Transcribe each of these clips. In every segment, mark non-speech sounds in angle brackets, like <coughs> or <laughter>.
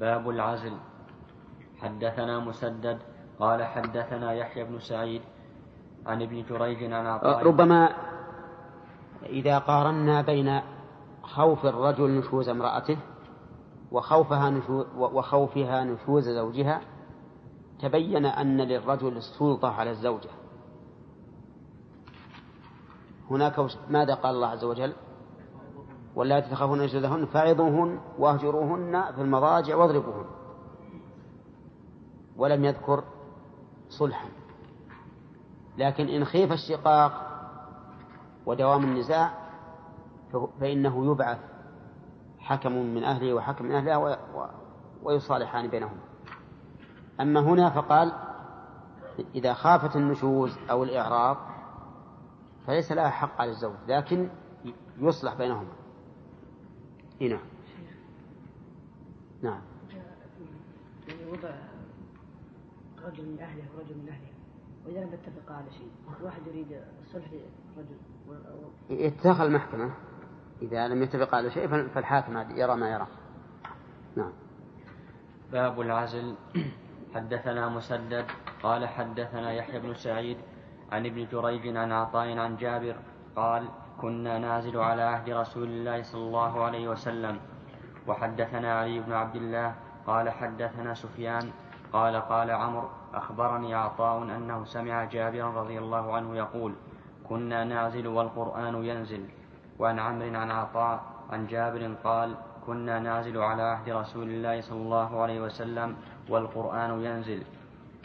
باب العزل. حدثنا مسدد قال حدثنا يحيى بن سعيد عن ابن جريج عن عطاء. ربما إذا قارنا بين خوف الرجل نشوز امرأته وخوفها نشوز وخوفها نشوز زوجها تبين أن للرجل السلطة على الزوجة. هناك ماذا قال الله عز وجل؟ ولا تخافون نشوزهن فعظوهن وأهجروهن في المضاجع واضربوهن. ولم يذكر صلحا. لكن إن خيف الشقاق ودوام النزاع فإنه يبعث حكم من أهله وحكم من أهلها ويصالحان بينهما. أما هنا فقال إذا خافت النشوز أو الإعراض فليس لها حق على الزوج لكن يصلح بينهما. هنا نعم. وضع رجل من أهله ورجل من أهلها وإذا لم يتفقا على شيء واحد يريد الصلح لرجل يتدخل المحكمة. إذا لم يتفق على شيء فالحاكم يرى ما يرى. نعم. باب العزل. حدثنا مسدد قال حدثنا يحيى بن سعيد عن ابن جريج عن عطاء عن جابر قال كنا نازل على عهد رسول الله صلى الله عليه وسلم. وحدثنا علي بن عبد الله قال حدثنا سفيان قال قال عمرو أخبرني عطاء أنه سمع جابرا رضي الله عنه يقول كنا نعزل والقرآن ينزل. وعن عمرو عن عطاء عن جابر قال كنا نعزل على عهد رسول الله صلى الله عليه وسلم والقرآن ينزل.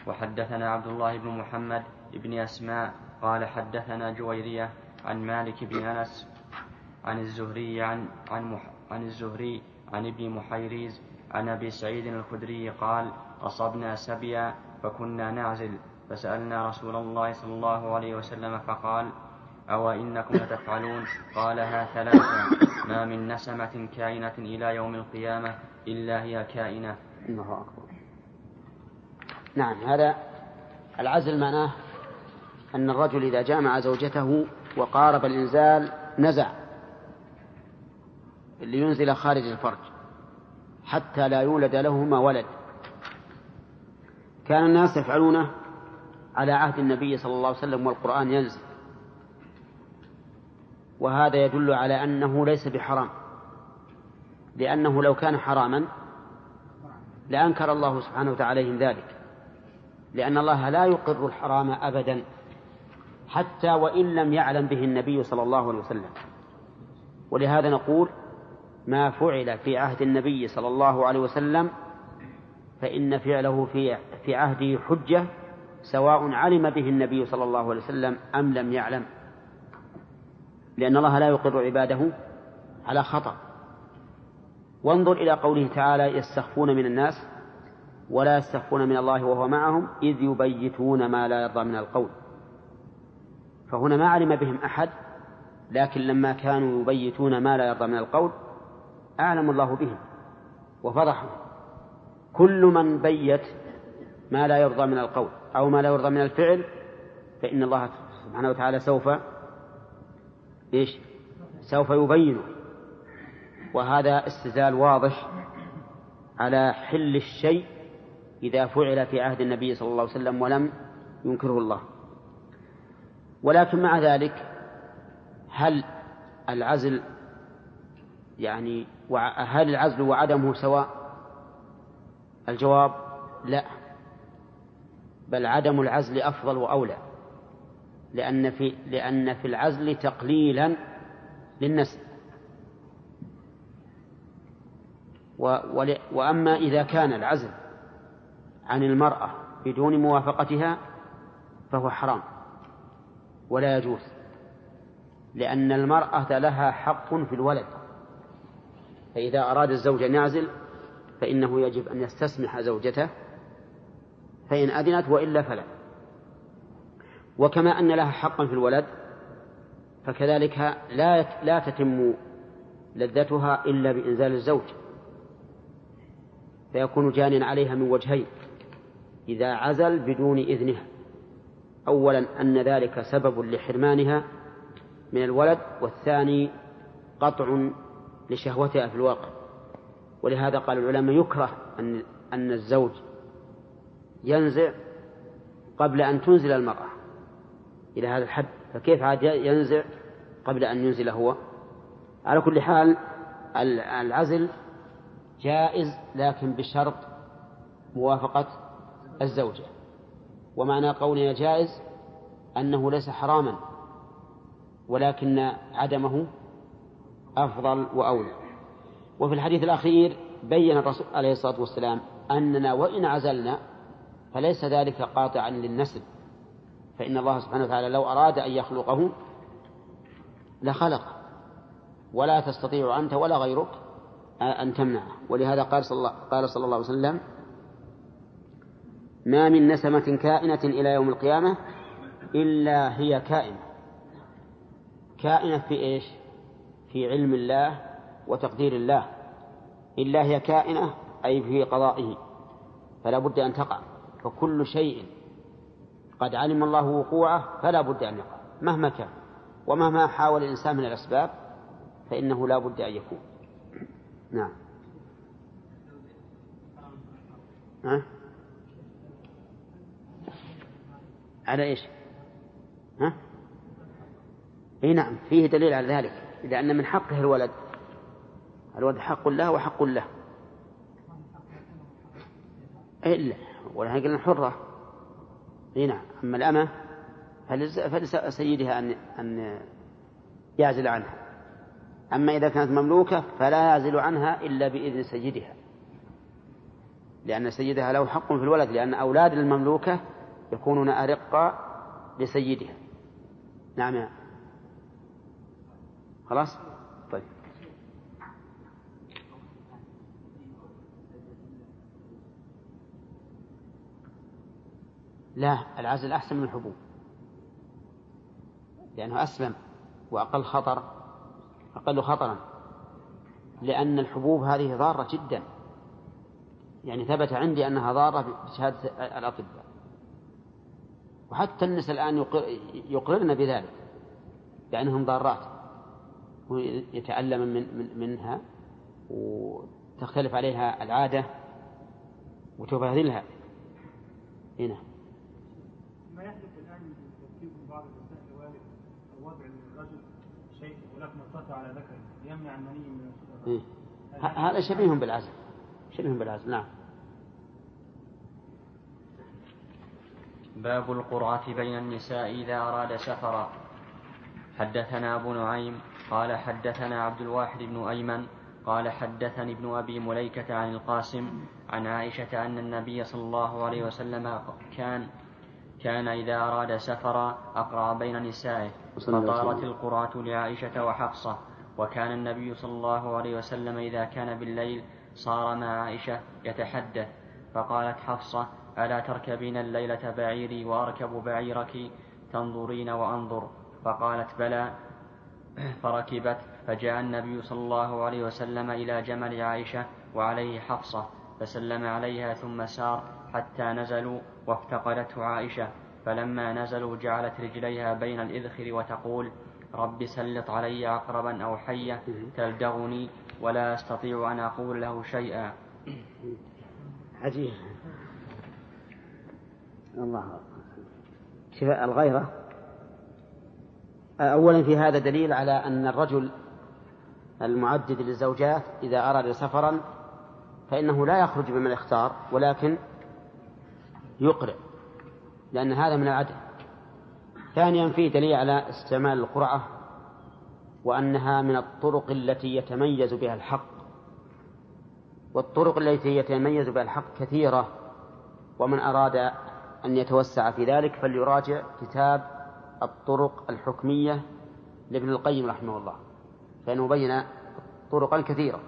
وحدثنا عبد الله بن محمد بن أسماء قال حدثنا جويرية عن مالك بن أنس عن الزهري عن عن, عن الزهري عن ابن محيريز عن أبي سعيد الخدري قال أصبنا سبيا فكنا نعزل. فسألنا رسول الله صلى الله عليه وسلم فقال أو إنكم لتفعلون؟ قالها ثلاثة. ما من نسمة كائنة إلى يوم القيامة إلا هي كائنة. الله أكبر. نعم هذا العزل معناه أن الرجل إذا جامع زوجته وقارب الإنزال نزع لينزل خارج الفرج حتى لا يولد لهما ولد. كان الناس يفعلونه على عهد النبي صلى الله عليه وسلم والقرآن ينزل. وهذا يدل على أنه ليس بحرام. لأنه لو كان حراما لأنكر الله سبحانه وتعالى عليهم ذلك. لأن الله لا يقر الحرام أبدا. حتى وإن لم يعلم به النبي صلى الله عليه وسلم. ولهذا نقول ما فعل في عهد النبي صلى الله عليه وسلم فإن فعله في في عهده حجة سواء علم به النبي صلى الله عليه وسلم أم لم يعلم. لأن الله لا يقر عباده على خطأ. وانظر إلى قوله تعالى يستخفون من الناس ولا يستخفون من الله وهو معهم إذ يبيتون ما لا يرضى من القول. فهنا ما علم بهم أحد لكن لما كانوا يبيتون ما لا يرضى من القول أعلم الله بهم وفضحوا كل من بيت ما لا يرضى من القول أو ما لا يرضى من الفعل فإن الله سبحانه وتعالى سوف إيش؟ سوف يبينه. وهذا استدلال واضح على حل الشيء إذا فعل في عهد النبي صلى الله عليه وسلم ولم ينكره الله. ولكن مع ذلك هل العزل يعني هل العزل وعدمه سواء؟ الجواب لا. بل عدم العزل أفضل وأولى. لأن في لأن في العزل تقليلا للنسل وأما إذا كان العزل عن المرأة بدون موافقتها فهو حرام. ولا يجوز لأن المرأة لها حق في الولد فإذا أراد الزوج أن يعزل فإنه يجب أن يستسمح زوجته فإن أذنت وإلا فلا. وكما أن لها حقا في الولد فكذلك لا لا تتم لذتها إلا بإنزال الزوج فيكون جانيا عليها من وجهين إذا عزل بدون إذنها. أولا أن ذلك سبب لحرمانها من الولد والثاني قطع لشهوتها في الواقع. ولهذا قال العلماء يكره أن أن الزوج ينزع قبل أن تنزل المرأة إلى هذا الحد. فكيف عاد ينزع قبل أن ينزل هو؟ على كل حال العزل جائز لكن بشرط موافقة الزوجة. ومعنى قولنا جائز أنه ليس حراما ولكن عدمه أفضل وأولى. وفي الحديث الأخير بين الرسول عليه الصلاة والسلام أننا وإن عزلنا فليس ذلك قاطعا للنسل فإن الله سبحانه وتعالى لو أراد أن يخلقه لخلق ولا تستطيع أنت ولا غيرك أن تمنعه. ولهذا قال صلى الله, قال صلى الله عليه وسلم ما من نسمة كائنة إلى يوم القيامة إلا هي كائنة. كائنة في إيش؟ في علم الله وتقدير الله. إلا هي كائنة أي في قضائه. فلا بد أن تقع. فكل شيء قد علم الله وقوعه فلا بد أن يقع مهما كان. ومهما حاول الإنسان من الأسباب فإنه لا بد أن يكون. نعم. ها؟ على إيش؟ ها؟ إي نعم فيه دليل على ذلك لأن من حقه الولد. الولد حق له وحق له. إلا ولكن قلنا حرة. إي نعم أما الأمة فلسيدها أن أن يعزل عنها. أما إذا كانت مملوكة فلا يعزل عنها إلا بإذن سيدها. لأن سيدها له حق في الولد لأن أولاد المملوكة يكونون أرقا لسيدها. نعم يا. خلاص؟ طيب. لا العزل أحسن من الحبوب. لأنه أسلم وأقل خطر أقل خطرا. لأن الحبوب هذه ضارة جدا. يعني ثبت عندي أنها ضارة بشهادة الأطباء وحتى النساء الآن يقررن بذلك لأنهم ضارات ويتألم من, من منها وتختلف عليها العادة وتبهذلها هنا ما يحدث الآن تركيب بعض النساء الوالد أو وضع الرجل شيء ولكن ارتفع على ذكره يمنع المني من إيه؟ هذا شبيه بالعزل شبيه بالعزل نعم. باب القرعة بين النساء إذا أراد سفرا. حدثنا أبو نعيم قال حدثنا عبد الواحد بن أيمن قال حدثني ابن أبي مليكة عن القاسم عن عائشة أن النبي صلى الله عليه وسلم كان كان إذا أراد سفرا أقرأ بين نسائه. فطارت القراة لعائشة وحفصة. وكان النبي صلى الله عليه وسلم إذا كان بالليل صار مع عائشة يتحدث. فقالت حفصة ألا تركبين الليلة بعيري وأركب بعيرك؟ تنظرين وأنظر. فقالت بلى. فركبت. فجاء النبي صلى الله عليه وسلم إلى جمل عائشة وعليه حفصة فسلم عليها ثم سار حتى نزلوا وافتقدته عائشة. فلما نزلوا جعلت رجليها بين الإذخر وتقول رب سلط علي عقربا أو حية تلدغني ولا أستطيع أن أقول له شيئا. عجيب. الله شفاء الغيرة أولا في هذا دليل على أن الرجل المعدد للزوجات إذا أراد سفرا فإنه لا يخرج بمن اختار ولكن يقرئ لأن هذا من العدل. ثانيا فيه دليل على استعمال القرعة وأنها من الطرق التي يتميز بها الحق. والطرق التي يتميز بها الحق كثيرة ومن أراد أن يتوسع في ذلك فليراجع كتاب الطرق الحكمية لابن القيم رحمه الله فإنه بين طرقا كثيرة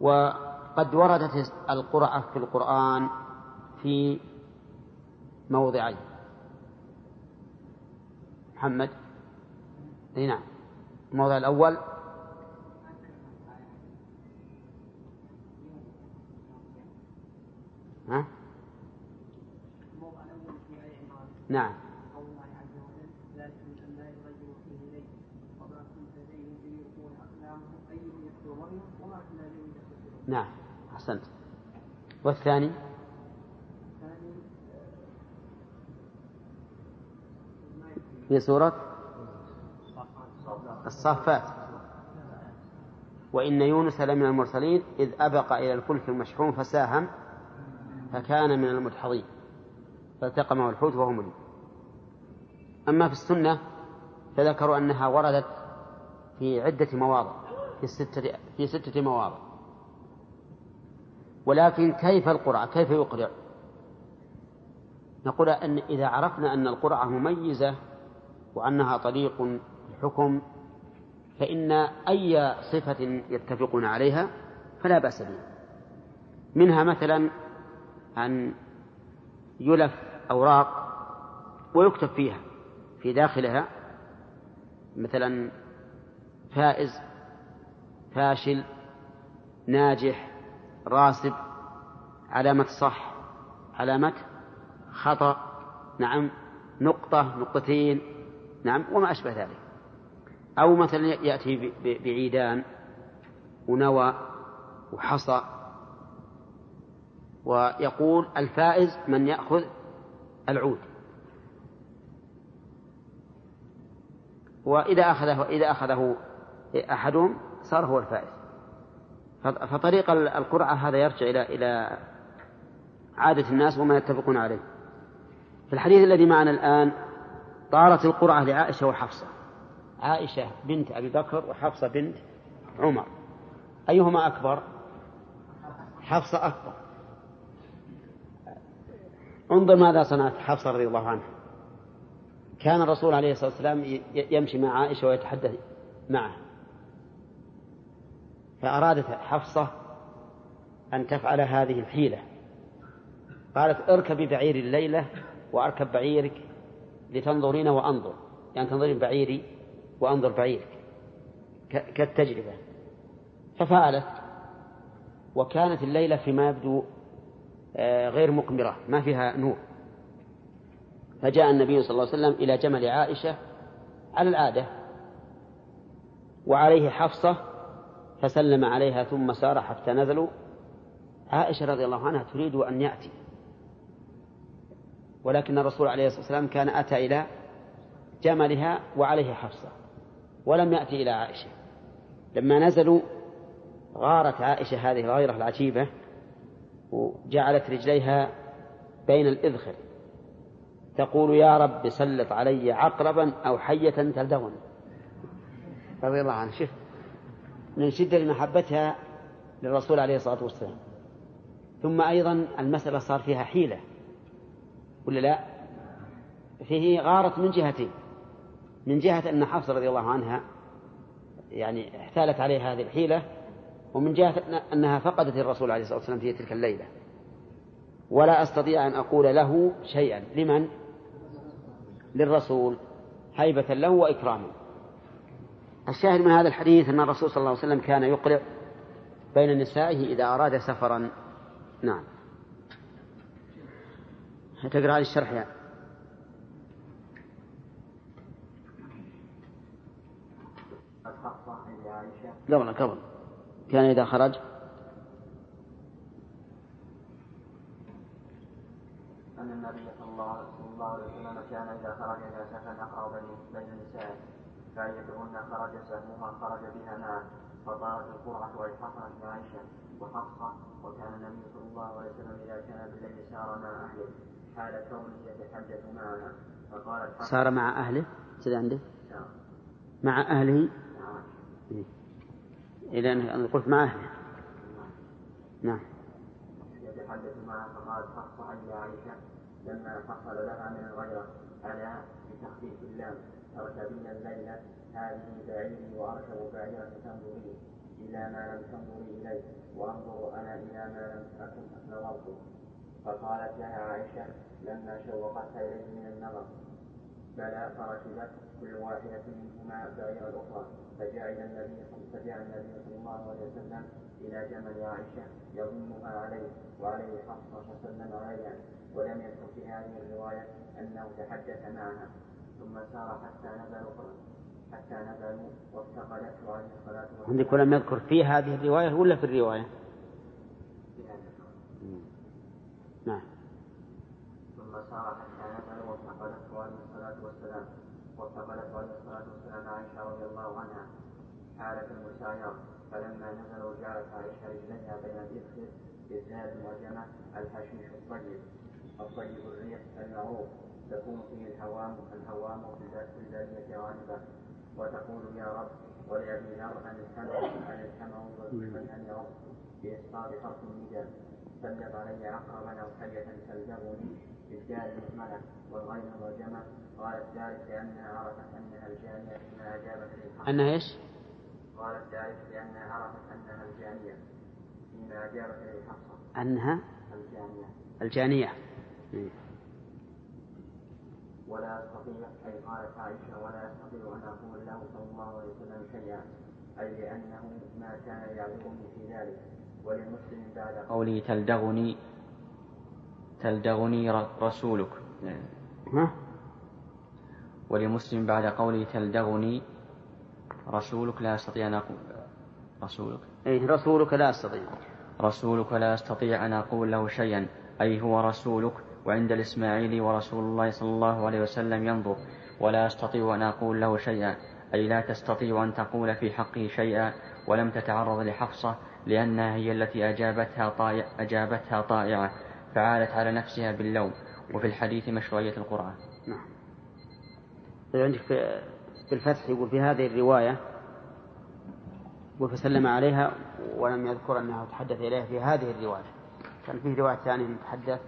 وقد وردت القرعة في القرآن في موضعين. محمد؟ أي نعم. الموضع الأول ها؟ نعم. نعم. أحسنت. والثاني؟ في سورة؟ الصافات. وإن يونس لمن المرسلين إذ أبق إلى الفلك المشحون فساهم فكان من المدحضين. فالتقمه الحوت وهو مليم. أما في السنة فذكروا أنها وردت في عدة مواضع في ستة في ستة مواضع. ولكن كيف القرعة كيف يقرع؟ نقول أن إذا عرفنا أن القرعة مميزة وأنها طريق الحكم فإن أي صفة يتفقون عليها فلا بأس بها. منها مثلا أن يلف أوراق ويكتب فيها في داخلها مثلا فائز فاشل ناجح راسب علامة صح علامة خطأ نعم نقطة نقطتين نعم وما أشبه ذلك. أو مثلا يأتي بعيدان ونوى وحصى ويقول الفائز من يأخذ العود. وإذا أخذه إذا أخذه أحدهم صار هو الفائز. فطريق القرعة هذا يرجع إلى إلى عادة الناس وما يتفقون عليه. في الحديث الذي معنا الآن طارت القرعة لعائشة وحفصة. عائشة بنت أبي بكر وحفصة بنت عمر. أيهما أكبر؟ حفصة أكبر. انظر ماذا صنعت حفصة رضي الله عنها. كان الرسول عليه الصلاة والسلام يمشي مع عائشة ويتحدث معها. فأرادت حفصة أن تفعل هذه الحيلة. قالت اركبي بعيري الليلة وأركب بعيرك لتنظرين وأنظر. يعني تنظرين بعيري وأنظر بعيرك. كالتجربة. ففعلت. وكانت الليلة فيما يبدو غير مقمرة ما فيها نور. فجاء النبي صلى الله عليه وسلم إلى جمل عائشة على العادة وعليه حفصة فسلم عليها ثم سار حتى نزلوا. عائشة رضي الله عنها تريد أن يأتي. ولكن الرسول عليه الصلاة والسلام كان أتى إلى جملها وعليه حفصة ولم يأتي إلى عائشة. لما نزلوا غارت عائشة هذه الغيرة العجيبة وجعلت رجليها بين الإذخر. تقول يا رب سلط علي عقربا أو حية تلدغني رضي الله عنه. شوف من شدة محبتها للرسول عليه الصلاة والسلام. ثم أيضا المسألة صار فيها حيلة. ولا لا؟ فيه غارت من جهتين. من جهة أن حفصة رضي الله عنها يعني احتالت عليه هذه الحيلة ومن جهة أنها فقدت الرسول عليه الصلاة والسلام في تلك الليلة. ولا أستطيع أن أقول له شيئا. لمن؟ للرسول. هيبة له وإكراما. الشاهد من هذا الحديث أن الرسول صلى الله عليه وسلم كان يقرع بين نسائه إذا أراد سفرا. نعم. تقرأ لي الشرح يعني. قبل قبل. كان إذا خرج؟ أن النبي صلى الله, عليه وسلم كان إذا خرج إلى سفر أقرأ بين النساء فأيتهن خرج سهمها خرج بها معه فطارت القرعة والحصنت عائشة وحفصة وكان النبي صلى الله عليه وسلم إذا كان بالليل سار مع أهله حال كونه يتحدث معنا فقالت سار مع أهله؟ كذا عنده؟ مع أهله؟ إيه. إذا أنا قلت مع أهله. نعم. يتحدث معها فقالت حفصة عن عائشة لما حصل لها من الغيرة على بتخفيف اللام أركبين الليلة هذه بعيري وأركب بعيرة تنظري إلى ما لم تنظري إليه وأنظر أنا إلى ما لم أكن نظرت فقالت لها عائشة لما شوقتها إليه من النظر بلى فركبت كل واحدة منهما بعير الأخرى. فجاء النبي فجاء النبي صلى الله عليه وسلم إلى جمل عائشة يضمها عليه وعليه حفصة فسلم عليها. ولم يذكر في هذه الرواية أنه تحدث معها. ثم سار حتى نزلوا حتى نزلوا وافتقدته عليه الصلاة والسلام. عندك ولم يذكر في هذه الرواية ولا في الرواية؟ نعم. ثم سار حتى نزل وافتقدته عليه الصلاة والسلام وافتقدته عليه الصلاة والسلام عائشة رضي الله عنها حالة المسايرة فلما نزلوا جعلت عائشة رجليها بين الإبخر بزاد وجمع الحشيش الطيب. الطيب الريح المعروف تكون فيه الهوام الهوام في البادية غالبا وتقول يا رب ولأبي ذر أن الحمى أن الحمى والمن يرد بإسقاط حرف النداء. سلط علي عقربا أو حية تلزمني. بالدار المهملة والغين والجمع قالت ذلك لأنها عرفت أنها الجانية فيما أجابت للحق أنها إيش؟ قالت ذلك لأنها عرفت أنها الجانية فيما أجابت للحق أنها؟ الجانية. الجانية. ولا استطيع أي قالت عائشة ولا استطيع أن أقول له صلى الله عليه وسلم شيئا أي لأنه ما كان يعذرني في ذلك. ولمسلم بعد قوله تلدغني تلدغني رسولك. ها؟ ولمسلم بعد قوله تلدغني رسولك لا أستطيع أن أقول رسولك. اي رسولك لا أستطيع. رسولك لا أستطيع أن أقول له شيئا. أي هو رسولك وعند الإسماعيلي ورسول الله صلى الله عليه وسلم ينظر. ولا أستطيع أن أقول له شيئا. أي لا تستطيع أن تقول في حقه شيئا. ولم تتعرض لحفصة لأنها هي التي أجابتها طائع أجابتها طائعة. فعالت على نفسها باللوم وفي الحديث مشروعية القرآن. نعم. طيب عندك في الفتح يقول في هذه الرواية وفسلم عليها ولم يذكر أنه تحدث إليها في هذه الرواية. كان في رواية ثانية تحدث.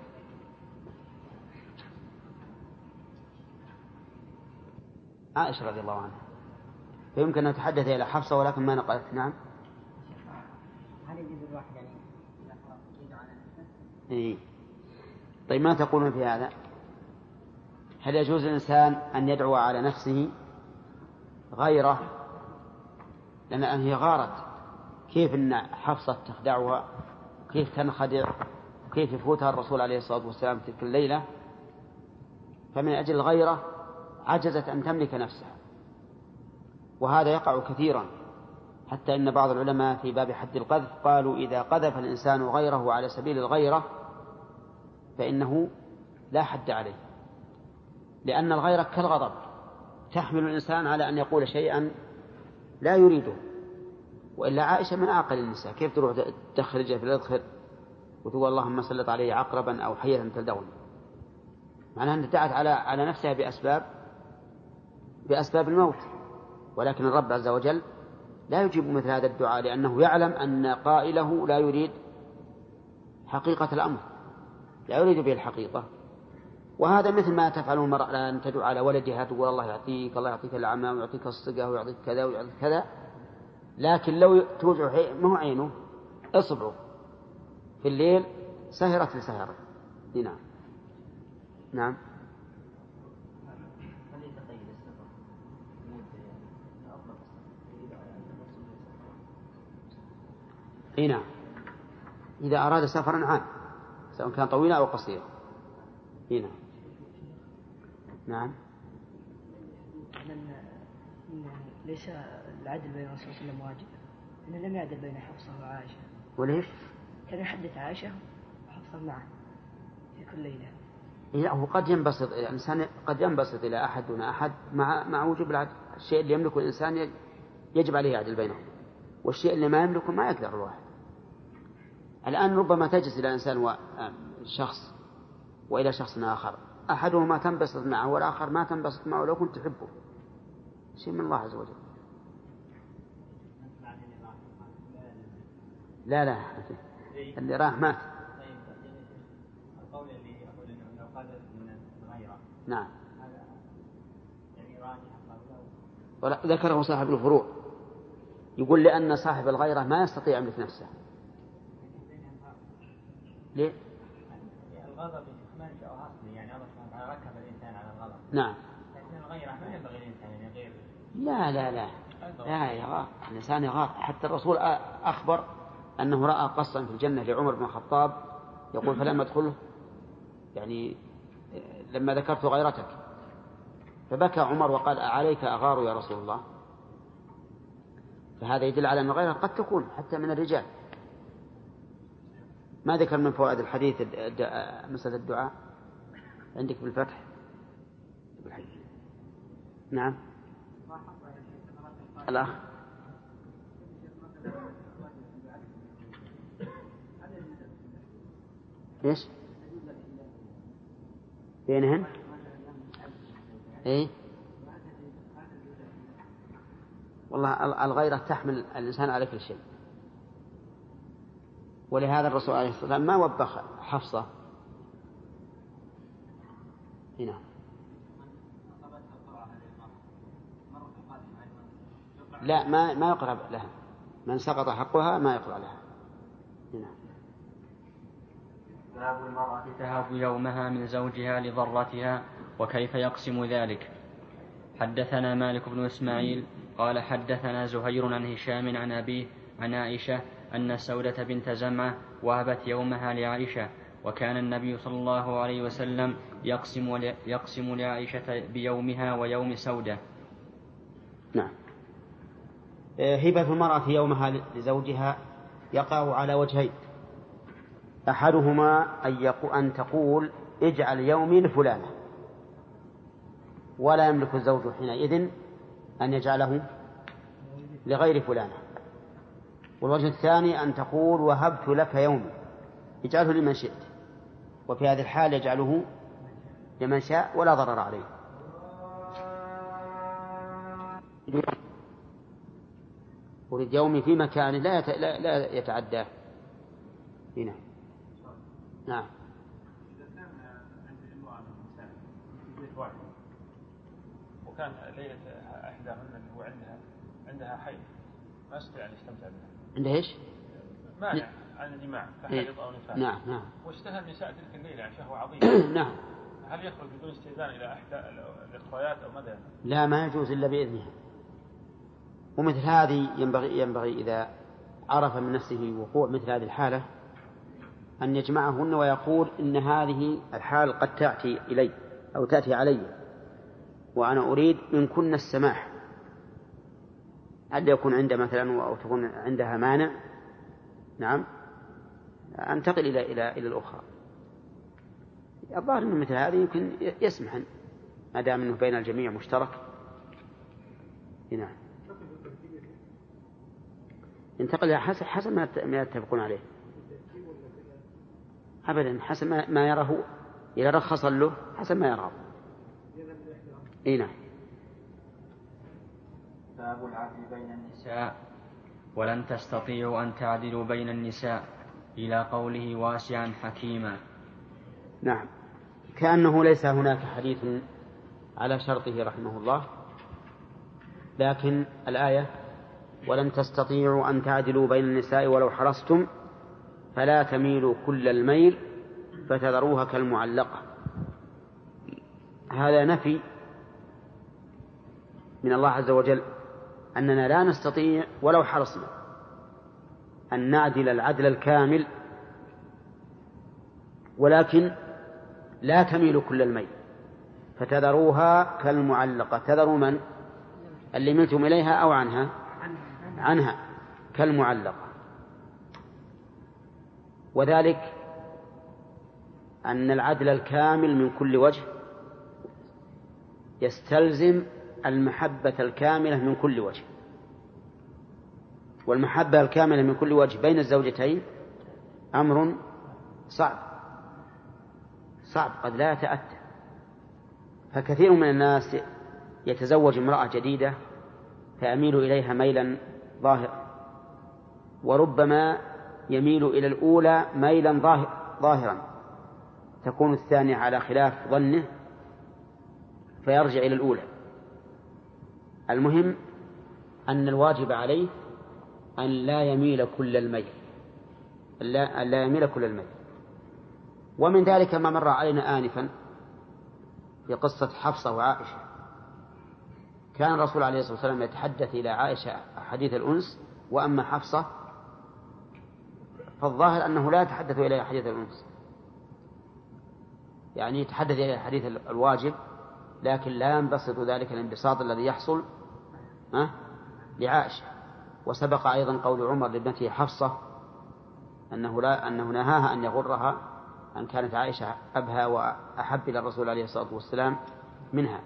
عائشة رضي الله عنها. فيمكن أن تحدث إلى حفصة ولكن ما نقلت. نعم. هل يجوز الواحد يعني يدعو على نفسه؟ إيه. طيب ما تقولون في هذا؟ هل يجوز للإنسان أن يدعو على نفسه غيره؟ لأن هي غارت. كيف أن حفصة تخدعها؟ كيف تنخدع؟ وكيف يفوتها الرسول عليه الصلاة والسلام تلك الليلة؟ فمن أجل الغيرة عجزت أن تملك نفسها. وهذا يقع كثيرا. حتى إن بعض العلماء في باب حد القذف قالوا إذا قذف الإنسان غيره على سبيل الغيرة فإنه لا حد عليه. لأن الغيرة كالغضب. تحمل الإنسان على أن يقول شيئا لا يريده. وإلا عائشة من أعقل النساء. كيف تروح تخرج في الأذخر وتقول اللهم سلط علي عقربا أو حية تلدغني؟ معناها أنها دعت على على نفسها بأسباب بأسباب الموت. ولكن الرب عز وجل لا يجيب مثل هذا الدعاء لأنه يعلم أن قائله لا يريد حقيقة الأمر. لا يريد به الحقيقة. وهذا مثل ما تفعل المرأة الآن تدعو على ولدها تقول الله يعطيك الله يعطيك الأعمى ويعطيك الصقة ويعطيك كذا ويعطيك كذا. لكن لو توجع ما هو عينه اصبعه. في الليل سهرت لسهرة. نعم. نعم. إي نعم. إذا أراد سفرا عام سواء كان طويلا أو قصيرا إي نعم. نعم. ليس العدل بين الرسول صلى الله عليه وسلم واجب. انه لم يعدل بين حفصة وعائشة. وليش؟ كان يحدث عائشة وحفصة معه في كل ليلة. لا هو قد ينبسط الإنسان قد ينبسط إلى أحد دون أحد مع مع وجوب العدل. الشيء اللي يملكه الإنسان يجب عليه يعدل بينهم. والشيء اللي ما يملكه ما يقدر الواحد. الآن ربما تجلس إلى إنسان وشخص وإلى شخص آخر. أحدهما تنبسط معه والآخر ما تنبسط معه لو كنت تحبه. شيء من الله عز وجل. لا لا اللي راح مات. القول يقول انه لو من نعم ذكره صاحب الفروع. يقول لأن صاحب الغيرة ما يستطيع يملك نفسه. ليه؟ الغضب ما أصلي يعني الله سبحانه وتعالى ركب الإنسان على الغضب. نعم. لكن الغيرة ما ينبغي الإنسان أن يغير. لا لا لا. لا يغار الإنسان يغار. حتى الرسول أخبر أنه رأى قصا في الجنة لعمر بن الخطاب يقول فلما أدخله؟ يعني لما ذكرت غيرتك. فبكى عمر وقال أعليك أغار يا رسول الله؟ فهذا يدل على أن الغيرة قد تكون حتى من الرجال. ما ذكر من فوائد الحديث مسألة الدعاء؟ عندك بالفتح؟ نعم. الأخ. إيش؟ بينهن؟ إيه؟ والله ال- الغيرة تحمل الإنسان على كل شيء. ولهذا الرسول عليه الصلاة والسلام ما وبخ حفصة. هنا. لا ما ما يقرأ لها. من سقط حقها ما يقرأ لها. هنا. باب المرأة تهب يومها من زوجها لضرتها وكيف يقسم ذلك. حدثنا مالك بن إسماعيل قال حدثنا زهير عن هشام عن أبيه عن عائشة أن سودة بنت زمعة وهبت يومها لعائشة وكان النبي صلى الله عليه وسلم يقسم يقسم لعائشة بيومها ويوم سودة. نعم. آه، هبة المرأة يومها لزوجها يقع على وجهين. أحدهما أن, أن تقول اجعل يومي لفلانة. ولا يملك الزوج حينئذ أن يجعله لغير فلانة. والوجه الثاني أن تقول وهبت لك يومي. اجعله لمن شئت. وفي هذه الحال يجعله لمن شاء ولا ضرر عليه. ولد يومي في مكان لا. لا, يتعداه. هنا نعم. واحد وكان ليلة إحداهن اللي هو عندها عندها حيض ما يستطيع أن يستمتع بها. عنده إيش؟ مانع عن الجماع إيه. كحيض أو نفاس نعم نعم واشتهى النساء تلك الليلة عن شهوة عظيمة <coughs> نعم هل يخرج بدون استئذان إلى إحدى الأخريات أو ماذا؟ لا ما يجوز إلا بإذنها ومثل هذه ينبغي ينبغي إذا عرف من نفسه وقوع مثل هذه الحالة أن يجمعهن ويقول إن هذه الحال قد تأتي إلي أو تأتي علي وأنا أريد من كن السماح هل يكون عنده مثلا أو تكون عندها مانع. نعم. أنتقل إلى إلى إلى الأخرى. الظاهر أن مثل هذه يمكن يسمح ما دام أنه بين الجميع مشترك. نعم. ينتقل حسب حسب ما يت- ما يتفقون عليه. أبدا حسب ما- يراه. إذا رخص له حسب ما يراه. اي نعم. باب العدل بين النساء. ولن تستطيعوا أن تعدلوا بين النساء. إلى قوله واسعا حكيما. نعم. كأنه ليس هناك حديث على شرطه رحمه الله. لكن الآية ولن تستطيعوا أن تعدلوا بين النساء ولو حرصتم فلا تميلوا كل الميل فتذروها كالمعلقة. هذا نفي من الله عز وجل أننا لا نستطيع ولو حرصنا أن نعدل العدل الكامل ولكن لا تميل كل الميل. فتذروها كالمعلقة. تذروا من؟ اللي ملتم إليها أو عنها؟ عنها. كالمعلقة. وذلك أن العدل الكامل من كل وجه يستلزم المحبة الكاملة من كل وجه. والمحبة الكاملة من كل وجه بين الزوجتين أمر صعب. صعب قد لا يتأتى. فكثير من الناس يتزوج امرأة جديدة فيميل إليها ميلا ظاهرا وربما يميل إلى الأولى ميلا ظاهر ظاهرا. تكون الثانية على خلاف ظنه فيرجع إلى الأولى. المهم أن الواجب عليه أن لا يميل كل الميل. لا أن لا يميل كل الميل. ومن ذلك ما مر علينا آنفا في قصة حفصة وعائشة. كان الرسول عليه الصلاة والسلام يتحدث إلى عائشة حديث الأنس وأما حفصة فالظاهر أنه لا يتحدث إليها حديث الأنس. يعني يتحدث إليها حديث الواجب لكن لا ينبسط ذلك الانبساط الذي يحصل لعائشة. وسبق أيضا قول عمر لابنته حفصة أنه لا أنه نهاها أن يغرها أن كانت عائشة أبهى وأحب إلى الرسول عليه الصلاة والسلام منها.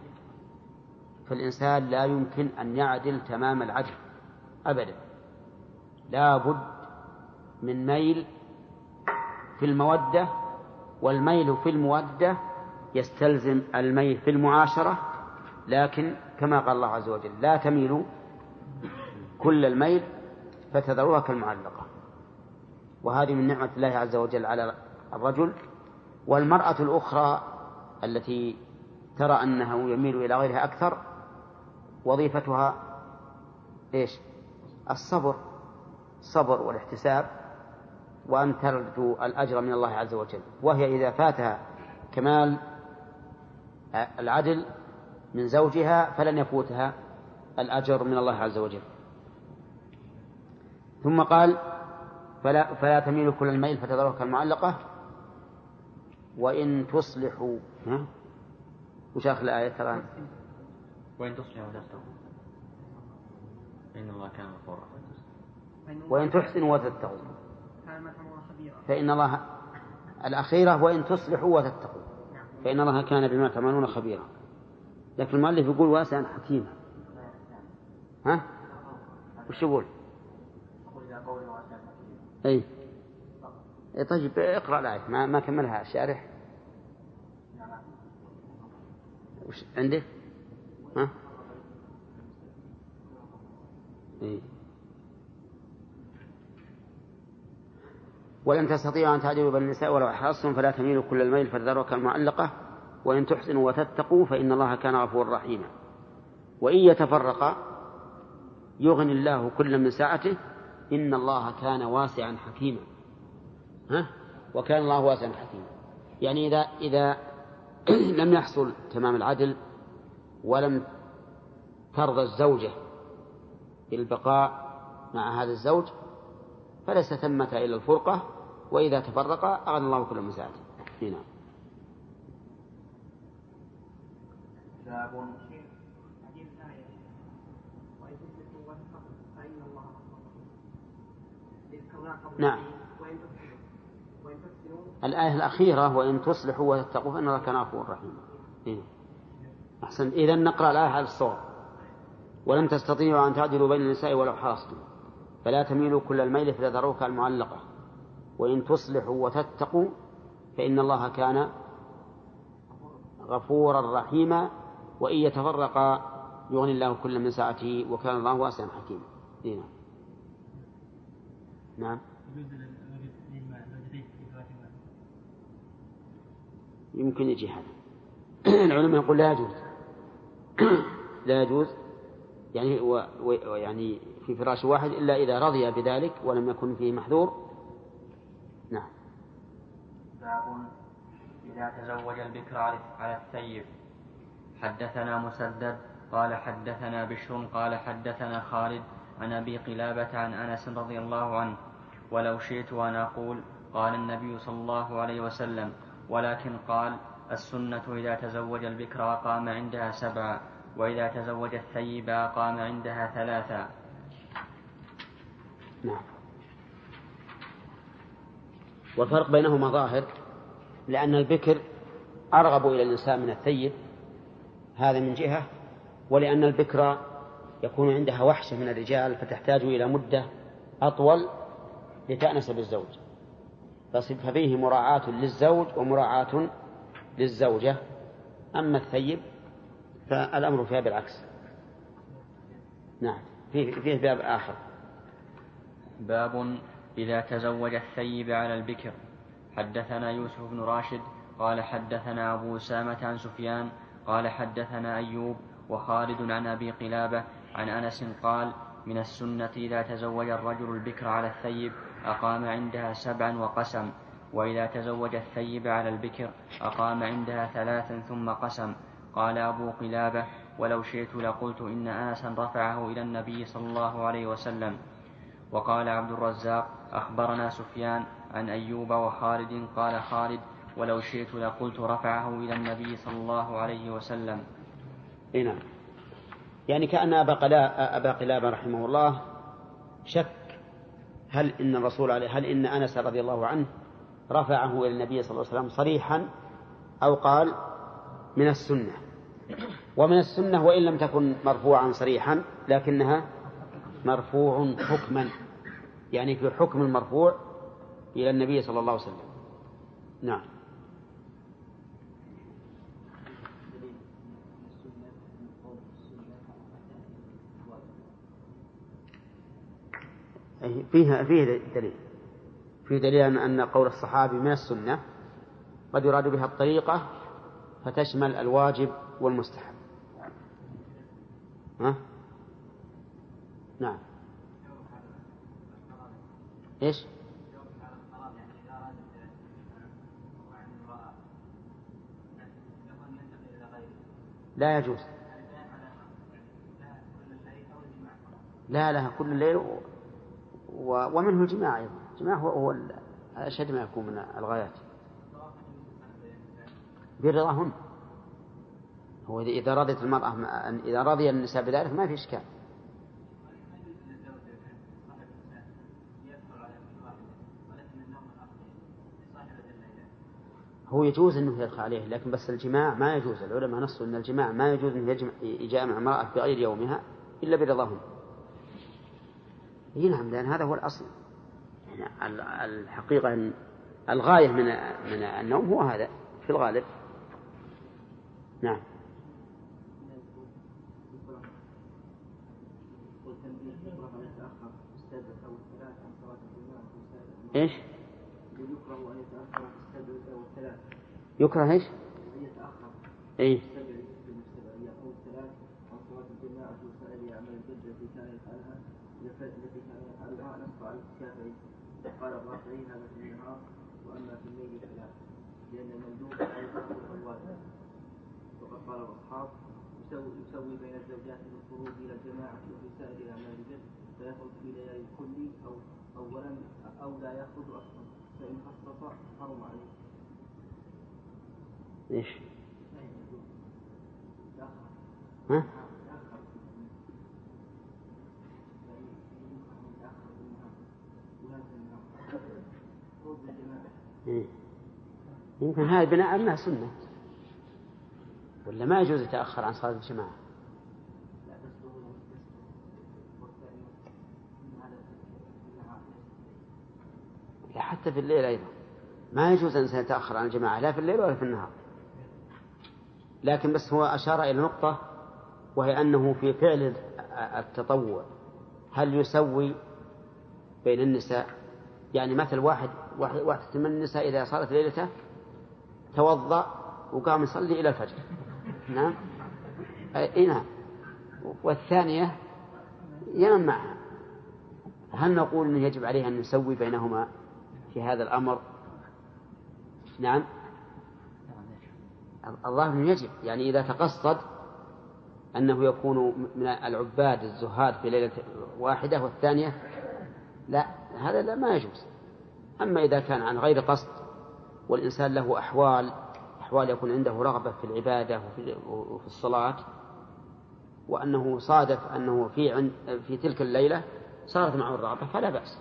فالإنسان لا يمكن أن يعدل تمام العدل أبدا. لا بد من ميل في المودة والميل في المودة يستلزم الميل في المعاشرة لكن كما قال الله عز وجل لا تميلوا كل الميل فتذروها كالمعلقة. وهذه من نعمة الله عز وجل على الرجل. والمرأة الأخرى التي ترى أنه يميل إلى غيرها أكثر وظيفتها إيش؟ الصبر الصبر والاحتساب وأن ترجو الأجر من الله عز وجل. وهي إذا فاتها كمال العدل من زوجها فلن يفوتها الأجر من الله عز وجل. ثم قال فلا, فلا تميل كل الميل فتذرها كالمعلقة وإن تصلحوا ها؟ وش آخر الآية ترى؟ وإن تصلحوا وتتقوا فإن الله كان غفورا وإن تحسنوا وتتقوا. فإن الله الأخيرة وإن تصلحوا وتتقوا. فإن الله كان بما تعملون خبيرا. لكن المؤلف يقول واسعا حكيما ها؟ وش يقول؟ أي إيه طيب اقرأ الآية ما, ما كملها الشارح وش عندك؟ ها؟ إيه ولن تستطيعوا أن تعدلوا بين النساء ولو حرصتم فلا تميلوا كل الميل فتذروا كالمعلقة وإن تحسنوا وتتقوا فإن الله كان غفورا رحيما. وإن يتفرقا يغني الله كل من ساعته إن الله كان واسعا حكيما. ها؟ وكان الله واسعا حكيما. يعني إذا إذا <clears throat> لم يحصل تمام العدل ولم ترضى الزوجة بالبقاء مع هذا الزوج فليس ثمة إلا الفرقة وإذا تفرقا أغنى الله كل من ساعته. نعم. باب نعم. الآية الأخيرة وإن تصلحوا وتتقوا فإن الله كان غفورا رحيما. إيه. أحسن. إذا نقرأ الآية على الصواب. ولن تستطيعوا أن تعدلوا بين النساء ولو حرصتم. فلا تميلوا كل الميل فتذروك المعلقة. وإن تصلحوا وتتقوا فإن الله كان غفورا رحيما. وإن يتفرقا يغني الله كل من ساعته وكان الله واسعا حكيما. إيه. نعم. يمكن يجي هذا. <clears throat> العلماء يقول لا يجوز. <clears throat> لا يجوز. يعني ويعني في فراش واحد إلا إذا رضي بذلك ولم يكن فيه محذور. نعم. باب إذا تزوج البكر على الثيب حدثنا مسدد قال حدثنا بشر قال حدثنا خالد عن أبي قلابة عن أنس رضي الله عنه ولو شئت أن أقول قال النبي صلى الله عليه وسلم ولكن قال السنة إذا تزوج البكر أقام عندها سبعا وإذا تزوج الثيب أقام عندها ثلاثا. نعم. والفرق بينهما ظاهر لأن البكر أرغب إلى الإنسان من الثيب هذا من جهة ولأن البكر يكون عندها وحشة من الرجال فتحتاج إلى مدة أطول لتأنس بالزوج. ففيه مراعاة للزوج ومراعاة للزوجة. أما الثيب فالأمر فيها بالعكس. نعم فيه, فيه باب آخر. باب إذا تزوج الثيب على البكر. حدثنا يوسف بن راشد قال حدثنا أبو أسامة عن سفيان قال حدثنا أيوب وخالد عن أبي قلابة عن أنس قال من السنة إذا تزوج الرجل البكر على الثيب أقام عندها سبعا وقسم وإذا تزوج الثيب على البكر أقام عندها ثلاثا ثم قسم. قال أبو قلابة ولو شئت لقلت إن أنسا رفعه إلى النبي صلى الله عليه وسلم. وقال عبد الرزاق أخبرنا سفيان عن أيوب وخالد قال خالد ولو شئت لقلت رفعه إلى النبي صلى الله عليه وسلم. نعم. يعني كأن أبا قلابة, أبا قلابة رحمه الله شك هل إن الرسول عليه هل إن أنس رضي الله عنه رفعه إلى النبي صلى الله عليه وسلم صريحا أو قال من السنة؟ ومن السنة وإن لم تكن مرفوعا صريحا لكنها مرفوع حكما. يعني في حكم المرفوع إلى النبي صلى الله عليه وسلم. نعم. فيها فيه دليل فيه دليل أن قول الصحابي من السنة قد يراد بها الطريقة فتشمل الواجب والمستحب ها؟ نعم إيش؟ لا يجوز لا لها كل الليل. ومنه الجماع أيضا. الجماع هو, هو أشد ما يكون من الغايات. برضاهن هو إذا رضيت المرأة إذا رضي النساء بذلك ما في إشكال. هو يجوز أنه يدخل عليه لكن بس الجماع ما يجوز. العلماء نصوا أن الجماع ما يجوز أنه يجمع يجامع امرأة في غير يومها إلا برضاهن إي نعم لأن هذا هو الأصل يعني الحقيقة الغاية من من النوم هو هذا في الغالب نعم إيش؟ يكره ان يتاخر السبع والثلاث يكره إيش؟ ان يتاخر إي التي كان يفعلها نص على الشافعي قال الرافعي هذا في النهار واما في الليل فلا لأن المندوب لا يفعل الواجب وقد قال الاصحاب يسوي, بين الزوجات في الخروج إلى الجماعة وفي سائر الاعمال البر فيخرج في ليالي الكل أو اولا أو لا يخرج أصلا فإن خصص حرم عليه. إيش؟ ها؟ إيه. يمكن هذا بناء أنها سنة؟ ولا ما يجوز يتأخر عن صلاة الجماعة؟ لا حتى في الليل أيضا. ما يجوز أن يتأخر عن الجماعة لا في الليل ولا في النهار. لكن بس هو أشار إلى نقطة وهي أنه في فعل التطوع. هل يسوي بين النساء؟ يعني مثل واحد واحدة من النساء إذا صارت ليلته توضأ وقام يصلي إلى الفجر. نعم. أي نعم. والثانية ينام معها. هل نقول أنه يجب عليه أن نسوي بينهما في هذا الأمر؟ نعم. الله أنه يجب. يعني إذا تقصد أنه يكون من العباد الزهاد في ليلة واحدة والثانية لا هذا لا ما يجوز. أما إذا كان عن غير قصد والإنسان له أحوال أحوال يكون عنده رغبة في العبادة وفي الصلاة. وأنه صادف أنه في عند في تلك الليلة صارت معه الرغبة فلا بأس.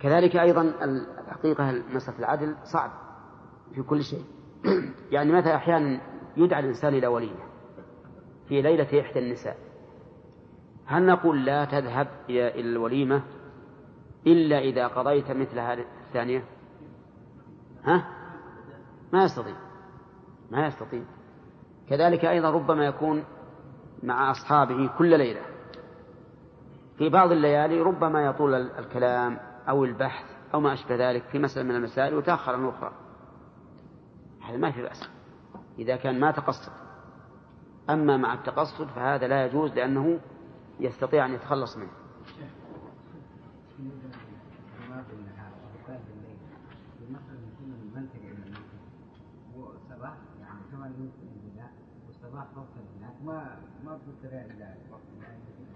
كذلك أيضا الحقيقة مسألة العدل صعب في كل شيء. <clears throat> يعني مثلا أحيانا يدعى الإنسان إلى وليمة؟ في ليلة إحدى النساء. هل نقول لا تذهب إلى الوليمة إلا إذا قضيت مثل هذه الثانية؟ ها؟ ما يستطيع. ما يستطيع. كذلك أيضا ربما يكون مع أصحابه كل ليلة. في بعض الليالي ربما يطول الكلام أو البحث أو ما أشبه ذلك في مسألة من المسائل وتأخر عن أخرى. هذا ما في بأس. إذا كان ما تقصد. أما مع التقصد فهذا لا يجوز لأنه يستطيع أن يتخلص منه. ما ما الا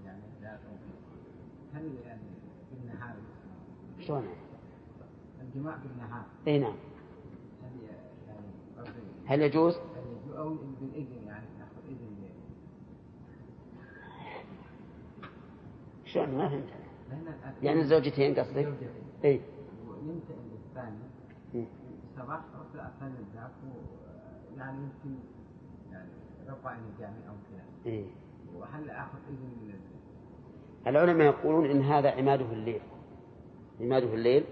يعني هل يعني في النهار شلون؟ الجماع في النهار إي نعم. هل يعني هل يجوز؟ هل يجوز؟ أو بالإذن يعني ناخذ إذن. شلون؟ ما فهمت. يعني الزوجتين قصدك؟ إي. ونمت الثاني. إيه. صباح رحت الثاني ذاك يعني يمكن الجامع كذا. إيه. وهل اخذ اذن من العلماء يقولون إن هذا عماده الليل. عماده الليل.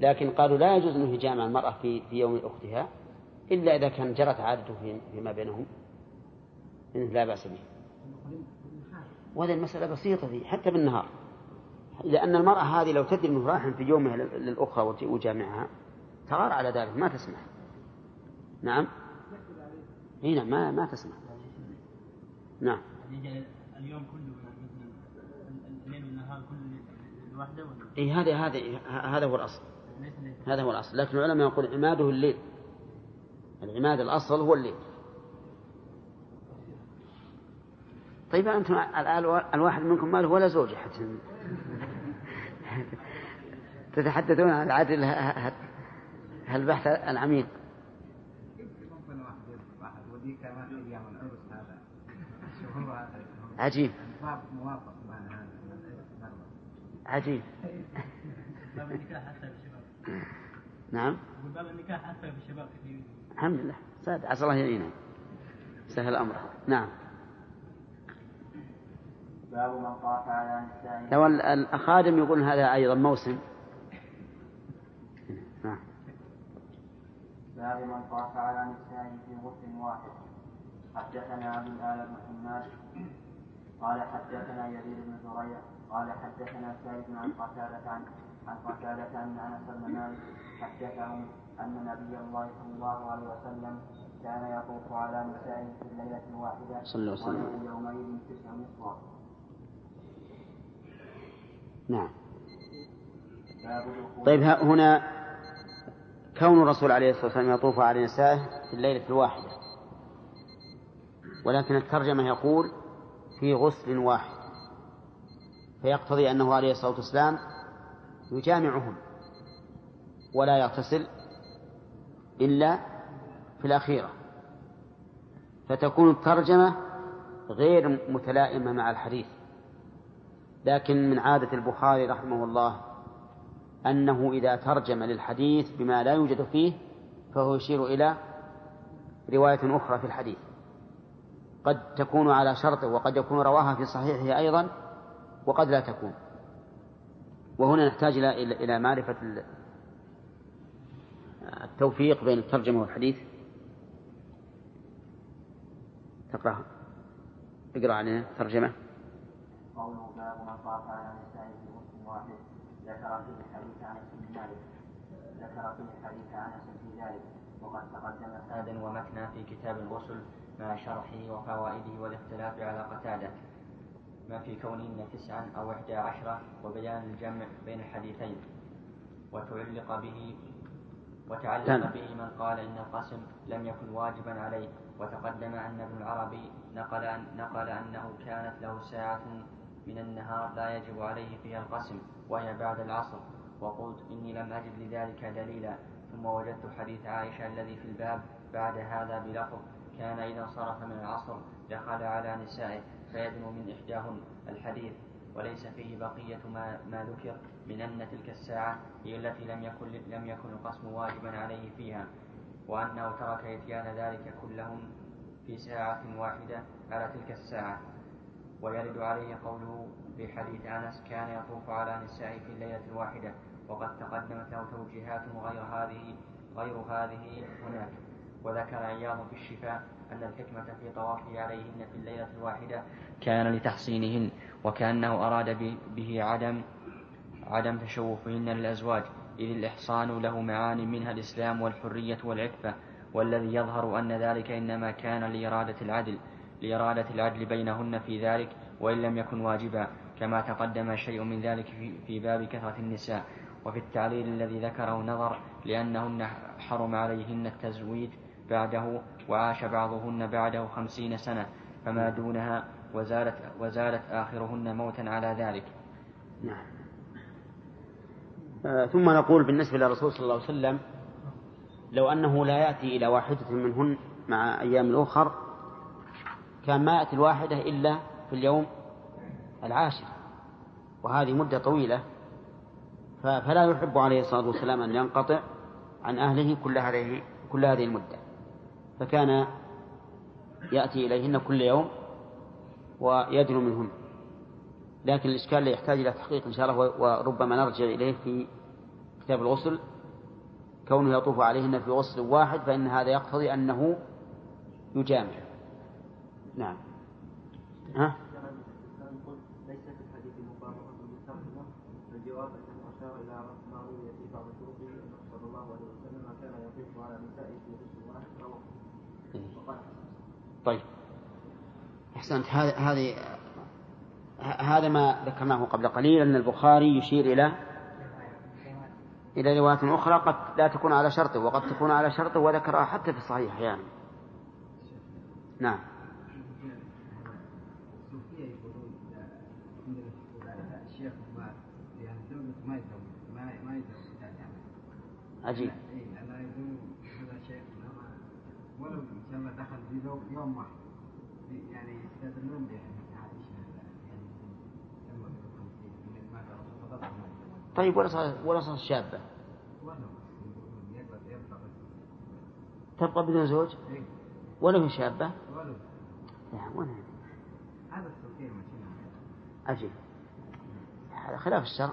لكن قالوا لا يجوز أنه يجامع المرأة في في يوم أختها إلا إذا كان جرت عادته في فيما بينهم. إنه لا بأس به. وهذه المسألة بسيطة دي حتى بالنهار. لأن المرأة هذه لو تدري أنه راح في يومها للأخرى وجامعها تغار على ذلك ما تسمح. نعم؟ هنا نعم، ما ما تسمح. نعم. اليوم كله الليل والنهار كله الواحدة ولا؟ إي هذا هذا هذا هو الأصل. هذا هو الأصل. لكن العلماء يقول عماده الليل. العماد الأصل هو الليل. طيب أنتم الآن الواحد منكم ما له ولا زوجة حتى؟ <laughs> تتحدثون عن العدل البحث العميق؟ عجيب. عجيب. <laughs> نعم. باب النكاح حتى في الشباب الحمد لله. سعد عسى الله يعينه. سهل أمره. نعم. باب من طاف على نسائه. لو الأخادم يقولون هذا أيضا موسم. نعم. باب من طاف على نسائه في غسل واحد حدثنا أبو الآل بن حماد. قال حدثنا يزيد بن زريع قال حدثنا سعيد عن قتادة عن عن قتادة أن أنس بن مالك حدثهم أن نبي الله صلى الله عليه وسلم كان يطوف على نسائه في الليلة الواحدة صلى الله عليه وسلم. يومئذ تسع نصفا نعم. طيب هنا كون الرسول عليه الصلاة والسلام يطوف على نسائه في الليلة الواحدة ولكن الترجمة يقول في غسل واحد. فيقتضي أنه عليه الصلاة والسلام يجامعهم ولا يغتسل إلا في الأخيرة. فتكون الترجمة غير متلائمة مع الحديث. لكن من عادة البخاري رحمه الله أنه إذا ترجم للحديث بما لا يوجد فيه فهو يشير إلى رواية أخرى في الحديث. قد تكون على شرطه وقد يكون رواها في صحيحه أيضا وقد لا تكون. وهنا نحتاج إلى إلى معرفة التوفيق بين الترجمة والحديث. تقرأ. اقرأ علينا الترجمة قوله باب من على في واحد ذكر فيه الحديث عن اسم ذلك ذكر فيه الحديث عن في ذلك وقد تقدم هذا ومتنا في كتاب الغسل مع شرحه وفوائده والاختلاف على قتادة. ما في كونهن تسعا أو إحدى عشرة وبيان الجمع بين الحديثين. وتعلق به وتعلق به من قال إن القسم لم يكن واجبا عليه. وتقدم أن ابن العربي نقل, أن نقل أنه كانت له ساعة من النهار لا يجب عليه فيها القسم وهي بعد العصر. وقلت إني لم أجد لذلك دليلا. ثم وجدت حديث عائشة الذي في الباب بعد هذا بلفظ. كان إذا انصرف من العصر دخل على نسائه فيدنو من إحداهن الحديث وليس فيه بقية ما, ما ذكر من أن تلك الساعة هي التي لم يكن لم يكن القسم واجبا عليه فيها وأنه ترك إتيان ذلك كلهن في ساعة واحدة على تلك الساعة. ويرد عليه قوله في حديث أنس كان يطوف على نسائه في الليلة الواحدة وقد تقدمت له توجيهات غير هذه غير هذه هناك. وذكر عياض في الشفاء أن الحكمة في طوافه عليهن في الليلة الواحدة كان لتحصينهن وكأنه أراد به عدم عدم تشوفهن للأزواج إذ الإحصان له معان منها الإسلام والحرية والعفة والذي يظهر أن ذلك إنما كان لإرادة العدل لإرادة العدل بينهن في ذلك وإن لم يكن واجبا كما تقدم شيء من ذلك في باب كثرة النساء. وفي التعليل الذي ذكره نظر لأنهن حرم عليهن التزويج بعده وعاش بعضهن بعده خمسين سنة فما دونها وزالت, وزالت آخرهن موتا على ذلك. نعم. آه ثم نقول بالنسبة للرسول صلى الله عليه وسلم لو أنه لا يأتي إلى واحدة منهن مع أيام الأخر كان ما يأتي الواحدة إلا في اليوم العاشر وهذه مدة طويلة فلا يحب عليه الصلاة والسلام أن ينقطع عن أهله كل هذه كل هذه المدة. فكان يأتي إليهن كل يوم ويدنو منهن. لكن الإشكال يحتاج إلى تحقيق إن شاء الله وربما نرجع إليه في كتاب الغسل. كونه يطوف عليهن في غسل واحد فإن هذا يقتضي أنه يجامع نعم. ها؟ ليس في الحديث مطابقة الجواب أنه أشار إلى ما روي في بعض طرقه أنه صلى الله عليه وسلم كان يطوف على نسائه في غسل واحد إيه. طيب. أحسنت. هذه هذا ما ذكرناه قبل قليل أن البخاري يشير إلى إلى رواية أخرى قد لا تكون على شرطه وقد تكون على شرطه وذكرها حتى في الصحيح يعني. نعم. عجيب ولو ان شاء الله دخل في يوم واحد. يعني يستدلون طيب ولا صار ولا صار شابة؟ تبقى بدون زوج؟ ولا هي شابة؟ لا وين هذا عجيب. هذا خلاف الشرع.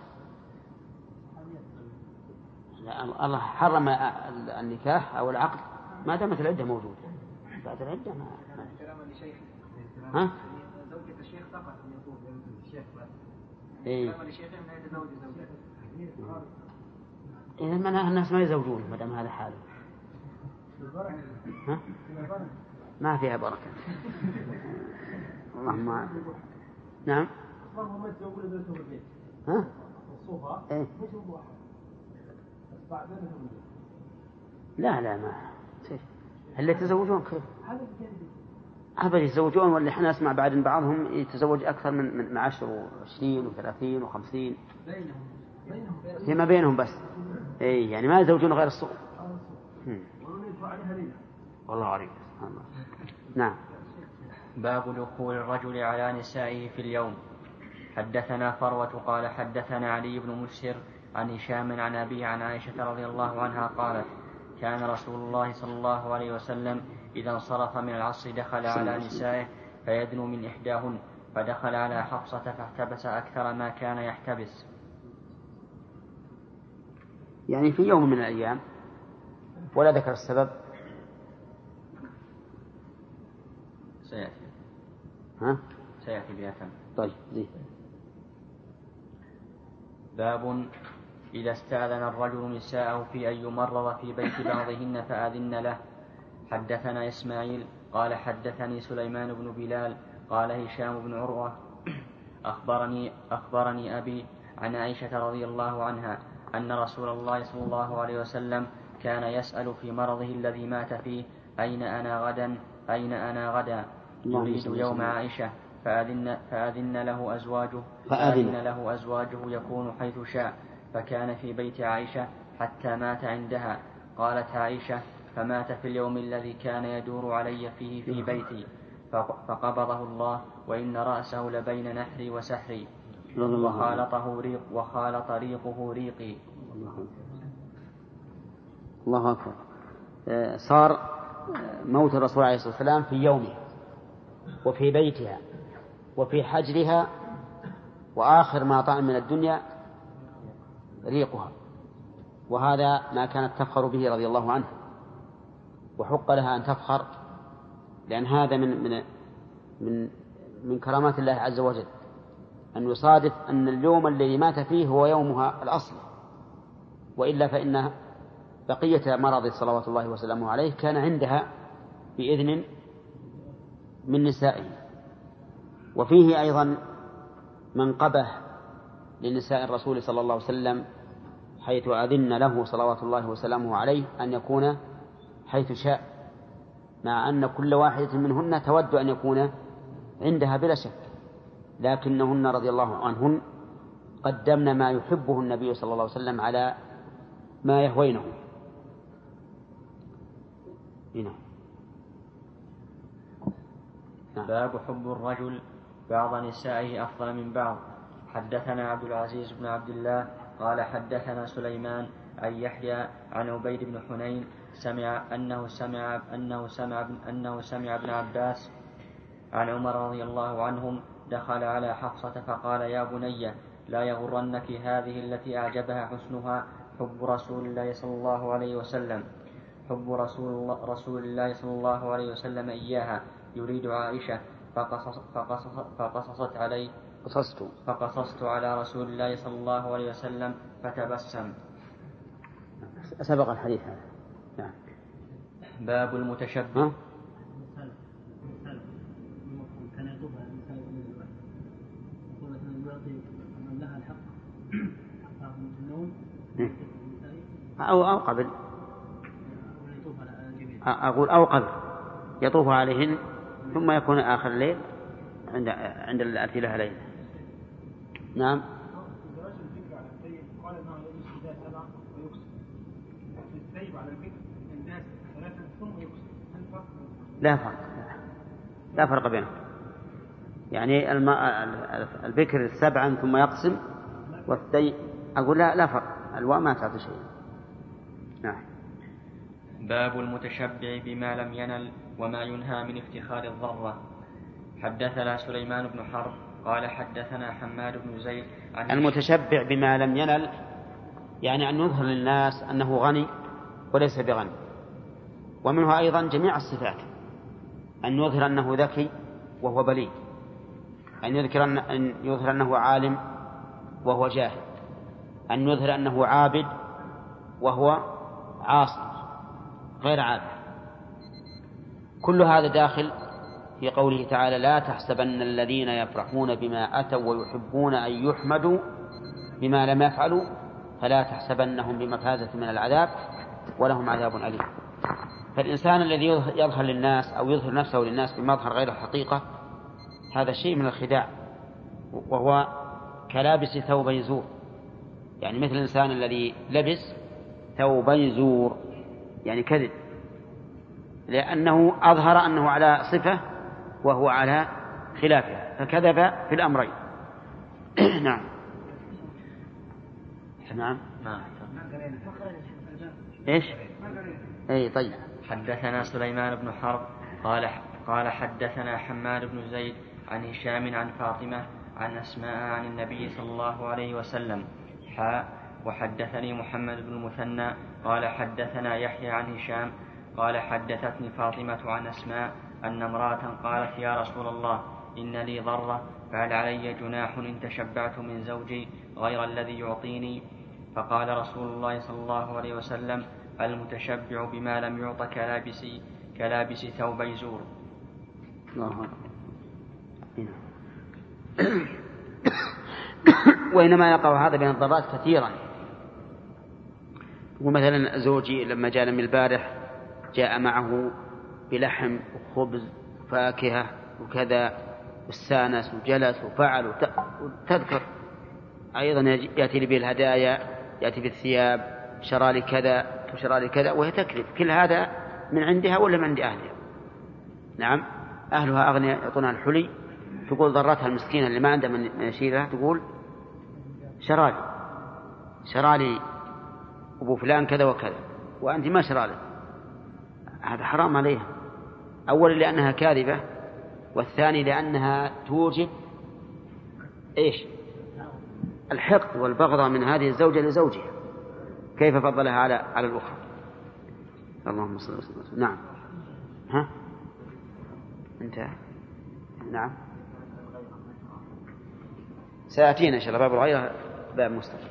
لا الله حرم النكاح أو العقد ما دامت العدة موجودة. بعد العدة ما, ما. ها؟ زوجة الشيخ فقط أن يكون الشيخ بس. إيه. إذا ما الناس ما يزوجون ما دام هذا حاله. ها؟ ما فيها بركة. اللهم نعم. ها؟ إيه؟ لا لا ما هل يتزوجون؟ كيف؟ أبدا يتزوجون ولا إحنا نسمع بعد من بعضهم يتزوج أكثر من من 10 و20 و30 و50 فيما بينهم بس. اي يعني ما يتزوجون غير الصغر والله عليك. سبحان الله نعم. باب دخول الرجل على نسائه في اليوم. حدثنا فروة قال حدثنا علي بن مسهر عن هشام عن أبيه عن عائشة رضي الله عنها قالت كان رسول الله صلى الله عليه وسلم إذا انصرف من العصر دخل على نسائه فيدنو من إحداهن فدخل على حفصة فاحتبس أكثر ما كان يحتبس. يعني في يوم من الأيام ولا ذكر السبب؟ سيأتي. ها؟ سيأتي بها طيب زي. باب إذا استأذن الرجل نساءه في أن يمرض في بيت بعضهن فأذن له. حدثنا إسماعيل قال حدثني سليمان بن بلال قال هشام بن عروة. أخبرني أخبرني أبي عن عائشة رضي الله عنها أن رسول الله صلى الله عليه وسلم كان يسأل في مرضه الذي مات فيه أين أنا غدا؟ أين أنا غدا؟ يريد يوم عائشة. فأذن, فأذن له أزواجه فأذن له أزواجه يكون حيث شاء. فكان في بيت عائشة حتى مات عندها. قالت عائشة فمات في اليوم الذي كان يدور علي فيه في بيتي. فقبضه الله وإن رأسه لبين نحري وسحري. وخالطه ريق وخالط ريقه ريقي. الله أكبر. آه، صار آه، موت الرسول عليه الصلاة والسلام في يومه وفي بيتها وفي حجرها وآخر ما طعم من الدنيا ريقها. وهذا ما كانت تفخر به رضي الله عنه. وحق لها أن تفخر لأن هذا من من من من كرامات الله عز وجل. أن يصادف أن اليوم الذي مات فيه هو يومها الأصلي وإلا فإن بقية مرض صلوات الله وسلامه عليه كان عندها بإذن من نسائه. وفيه أيضا منقبة لنساء الرسول صلى الله عليه وسلم حيث أذن له صلوات الله وسلامه عليه أن يكون حيث شاء مع أن كل واحدة منهن تود أن يكون عندها بلا شك لكنهن رضي الله عنهن قدمن ما يحبه النبي صلى الله عليه وسلم على ما يهوينه. هنا نعم. باب حب الرجل بعض نسائه أفضل من بعض. حدثنا عبد العزيز بن عبد الله قال حدثنا سليمان عن يحيى عن عبيد بن حنين سمع أنه سمع أنه سمع أنه سمع ابن عباس عن عمر رضي الله عنهم دخل على حفصة فقال يا بني لا يغرنك هذه التي أعجبها حسنها حب رسول الله صلى الله عليه وسلم. حب رسول الله, رسول الله صلى الله عليه وسلم إياها يريد عائشة فقصص فقصص فقصصت عليه قصصت فقصصت على رسول الله صلى الله عليه وسلم فتبسم. سبق الحديث هذا. نعم. باب المتشبه. ها؟ كان يطوفها الانسان من الوقت يقول مثلا يعطي من لها الحق حقها في النوم مم. أو أو قبل. ويطوف على الجميع أقول أو قبل. يطوف عليهن ثم يكون آخر الليل عند عند التي لها ليل نعم على قال انه يجلس على الناس ثم. هل؟ لا فرق لا فرق بينهم يعني. البكر سبعا ثم يقسم والثي أقول لا لا فرق الواء ما تعطي شيء نعم باب المتشبع بما لم ينل وما ينهى من افتخار الضرة حدثنا سليمان بن حرب قال حدثنا حماد بن زيد عن المتشبع بما لم ينل يعني أن يظهر للناس أنه غني وليس بغني. ومنه أيضا جميع الصفات أن يظهر أنه ذكي وهو بليد أن يذكر أن يظهر أنه عالم وهو جاهل أن يظهر أنه عابد وهو عاصي غير عابد. كل هذا داخل في قوله تعالى لا تحسبن الذين يفرحون بما أتوا ويحبون أن يحمدوا بما لم يفعلوا فلا تحسبنهم بمفازة من العذاب ولهم عذاب أليم. فالإنسان الذي يظهر للناس أو يظهر نفسه للناس بمظهر غير الحقيقة هذا شيء من الخداع وهو كلابس ثوبي زور يعني مثل الإنسان الذي لبس ثوبي زور يعني كذب لأنه أظهر أنه على صفة وهو على خلافها فكذب في الأمرين نعم <clears throat> نعم نعم. إيش؟ إي طيب حدثنا سليمان بن حرب قال قال حدثنا حماد بن زيد عن هشام عن فاطمة عن أسماء عن النبي صلى الله عليه وسلم حاء وحدثني محمد بن المثنى قال حدثنا يحيى عن هشام قال حدثتني فاطمة عن أسماء أن امرأة قالت يا رسول الله إن لي ضرة فهل علي جناح إن تشبعت من زوجي غير الذي يعطيني فقال رسول الله صلى الله عليه وسلم المتشبع بما لم يعط كلابس كلابس ثوبي زور الله. هنا. وإنما يقع هذا بين الضرات كثيرا ومثلا زوجي لما جاء من البارح جاء معه بلحم وخبز وفاكهة وكذا واستانس وجلس وفعل وت- وتذكر. أيضا يأتي لي بالهدايا يأتي بالثياب شرى لي كذا وشرى لي كذا وهي تكذب. كل هذا من عندها ولا من عند أهلها؟ نعم. أهلها أغنياء يعطونها الحلي. تقول ضرتها المسكينة اللي ما عندها من يشيلها تقول شرى لي. شرى لي أبو فلان كذا وكذا وأنت ما شرى لك. هذا حرام عليها. أولا لأنها كاذبة والثاني لأنها توجب إيش؟ الحقد والبغضة من هذه الزوجة لزوجها. كيف فضلها على على الأخرى؟ اللهم صل وسلم. نعم. ها؟ انتهى. نعم. سيأتينا إن شاء الله. باب الغيرة باب مستقل.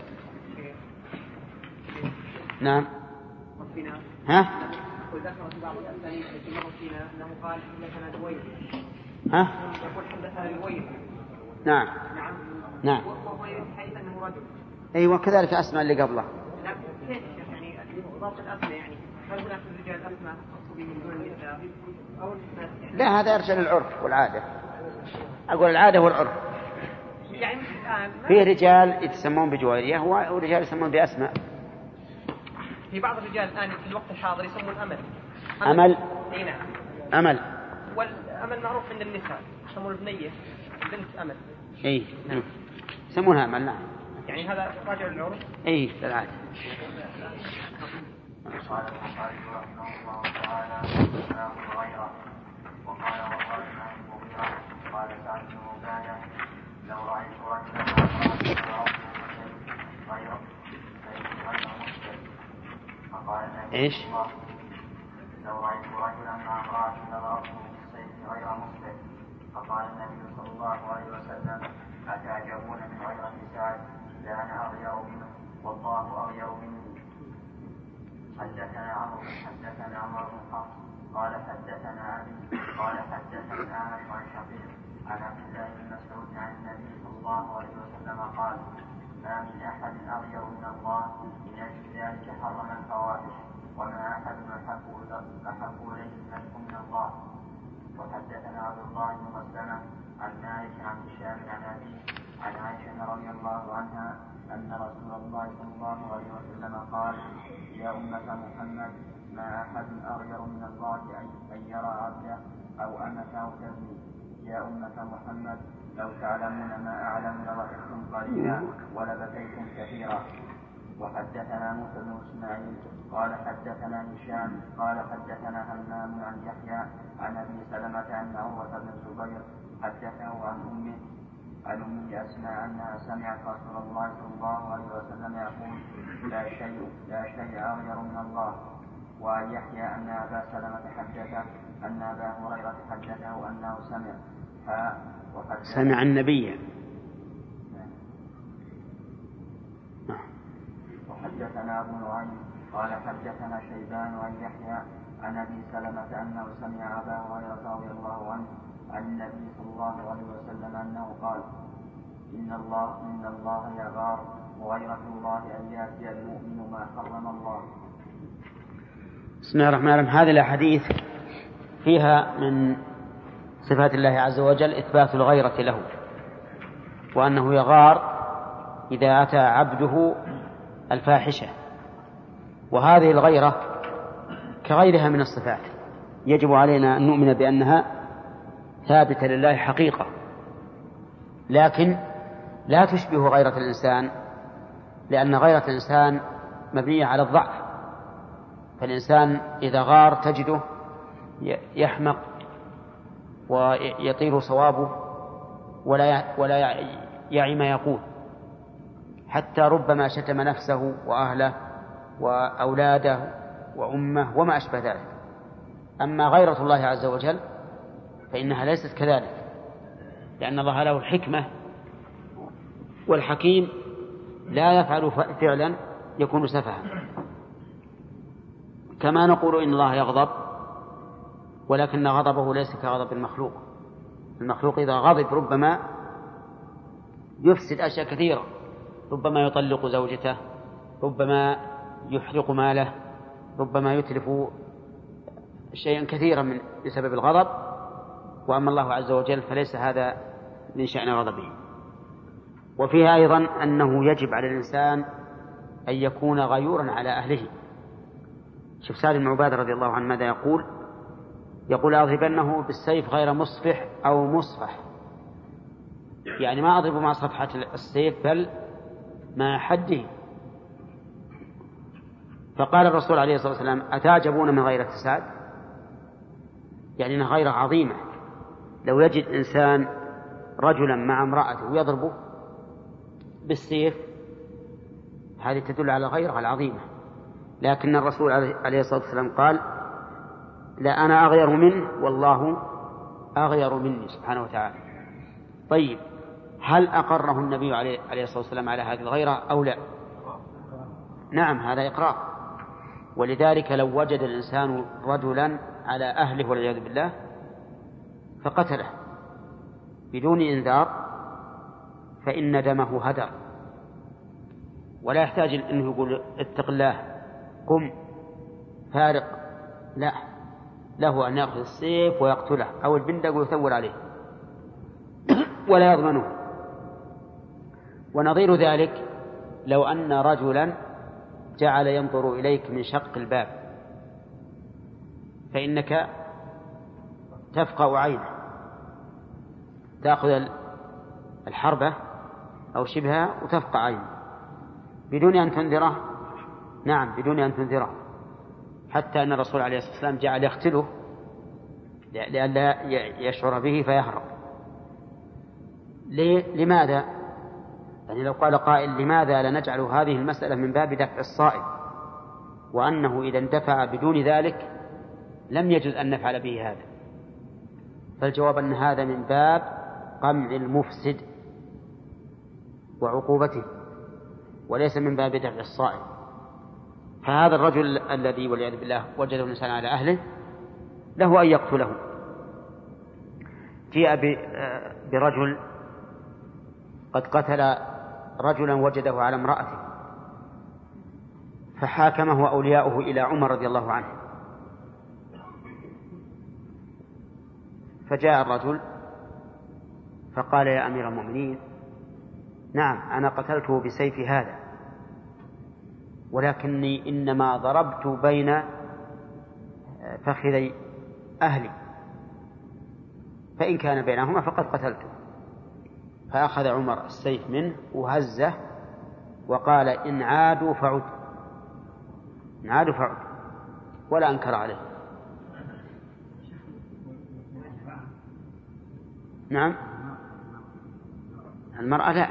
نعم. ها؟ وذكر في بعض الاسانيد التي مرت فينا انه قال حدثنا ها؟ يقول حدثنا نعم. نعم. نعم وهو حديث انه رجل أيوة كذلك أسماء اللي قبله. لا كيف يعني ضبط الاسماء يعني هل هناك اسماء به من دون النساء أو الناس لا هذا يرجع للعرف والعادة. أقول العادة والعرف يعني مثل الان ما- في رجال يتسمون بجوارية ورجال يسمون بأسماء. في بعض الرجال الآن في الوقت الحاضر يسمون امل أمل؟ أي نعم. أمل. والأمل معروف عند النساء يسمون البنيه بنت أمل. أي يسمونها أمل نعم. يعني هذا راجع للعرف. أي للعادة قال البخاري رحمه الله تعالى باب الغيرة وقال والله ما المغيرة قال سعد بن عبادة لو رأيت رجلا غير الله لو رأيت رجلا مع امرأة نظرته بالسيف غير مسلم فقال النبي صلى الله عليه وسلم أتعجبون من غيرة سعد لأنا أغير منه والله أغير مني حدثنا عمرو حدثنا عمر بن حفص قال حدثنا ابي قال حدثنا عن شقيق عن عبد الله بن مسعود عن النبي صلى الله عليه وسلم قال ما من أحد أغير من الله من أجل ذلك حرم الفواحش وما احب اليه الملك من الله. وحدثنا عبد الله بن مسلمة عن مالك عن هشام عن أبيه عن عائشة رضي الله عنها أن رسول الله صلى الله عليه وسلم قال يا أمة محمد ما أحد أغير من الله أن يرى عبده أو أو تزني يا أمة محمد لو تعلمون ما أعلم لضحكتم قليلا ولبكيتم كثيرا. وحدثنا موسى بن إسماعيل قال حدثنا هشام قال حدثنا همام عن يحيى عن أبي سلمة ان عروة بن الزبير حدثه عن أمه عن أمه أسماء أنها سمعت رسول الله صلى الله عليه وسلم يقول لا شيء لا شيء أغير من الله. وعن يحيى أن أبا سلمة حدثه أن أبا هريرة حدثه أنه سمع. ها وحدث سمع النبي. وحدثنا أبو نعيم. قال حدثنا شيبان عن يحيى عن أبي سلمة أنه سمع أبا هريرة رضي الله عنه عن النبي صلى الله عليه وسلم أنه قال إن الله إن الله يغار وغيرة الله أن يأتي المؤمن ما حرم الله. بسم الله الرحمن الرحيم. هذه الأحاديث فيها من صفات الله عز وجل إثبات الغيرة له وأنه يغار إذا أتى عبده الفاحشة. وهذه الغيرة كغيرها من الصفات. يجب علينا أن نؤمن بأنها ثابتة لله حقيقة. لكن لا تشبه غيرة الإنسان لأن غيرة الإنسان مبنية على الضعف. فالإنسان إذا غار تجده يحمق ويطير صوابه ولا ولا يعي ما يقول. حتى ربما شتم نفسه وأهله وأولاده وأمه وما أشبه ذلك. أما غيرة الله عز وجل فإنها ليست كذلك لأن الله له الحكمة والحكيم لا يفعل فعلا يكون سفها. كما نقول إن الله يغضب ولكن غضبه ليس كغضب المخلوق. المخلوق إذا غضب ربما يفسد أشياء كثيرة. ربما يطلق زوجته ربما يحرق ماله ربما يتلف شيئا كثيرا من بسبب الغضب. وأما الله عز وجل فليس هذا من شأن غضبه. وفيها أيضا أنه يجب على الإنسان أن يكون غيورا على أهله. شوف سالم بن عبادة رضي الله عنه ماذا يقول؟ يقول أضربنه بالسيف غير مصفح أو مصفح يعني ما أضرب مع صفحة السيف بل مع حده. فقال الرسول عليه الصلاة والسلام أتعجبون من غيرة سعد يعني أنها غيرة عظيمة. لو يجد إنسان رجلا مع امرأته ويضربه بالسيف هذه تدل على غيرها العظيمة. لكن الرسول عليه الصلاة والسلام قال لا أنا أغير منه والله أغير مني سبحانه وتعالى. طيب هل أقره النبي عليه الصلاة والسلام على هذه الغيرة أو لا؟ نعم هذا إقرار. ولذلك لو وجد الإنسان رجلا على أهله والعياذ بالله فقتله بدون إنذار فإن دمه هدر. ولا يحتاج أنه يقول اتق الله قم فارق لا. له أن يأخذ السيف ويقتله أو البندق ويثور عليه. <coughs> ولا يضمنه. ونظير ذلك لو أن رجلا جعل ينظر إليك من شق الباب. فإنك تفقع عينه. تأخذ الحربة أو شبهها وتفقع عينه. بدون أن تنذره. نعم بدون أن تنذره. حتى أن الرسول عليه الصلاة والسلام جعل يقتله لئلا يشعر به فيهرب. لماذا؟ يعني لو قال قائل لماذا لا نجعل هذه المسألة من باب دفع الصائب وأنه إذا اندفع بدون ذلك لم يجوز أن نفعل به هذا. فالجواب أن هذا من باب قمع المفسد وعقوبته وليس من باب دفع الصائب فهذا الرجل الذي والعياذ بالله وجده الإنسان على أهله له أن يقتله. جيء برجل قد قتل رجلا وجده على امرأته فحاكمه أولياؤه إلى عمر رضي الله عنه. فجاء الرجل فقال يا أمير المؤمنين نعم أنا قتلته بسيف هذا. ولكني إنما ضربت بين فخذي أهلي. فإن كان بينهما فقد قتلته فأخذ عمر السيف منه وهزه وقال إن عادوا فعد. إن عادوا فعد. ولا أنكر عليه. نعم. المرأة لا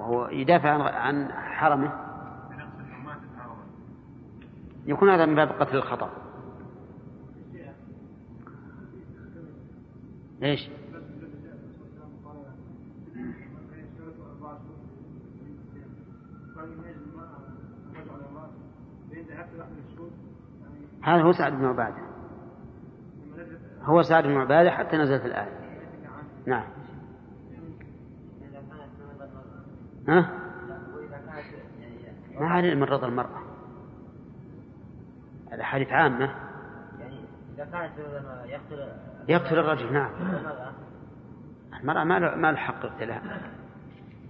هو يدافع عن حرمه. يكون هذا من باب قتل الخطأ. إيش؟ هذا هو سعد بن عبادة. هو سعد بن عبادة حتى نزلت الآية. نعم. ها؟ ما علينا من رضا المرأة. هذا حديث عامة. يعني إذا كانت يقتل يقتل الرجل نعم. المرأة. ما له ما له حق اقتلاء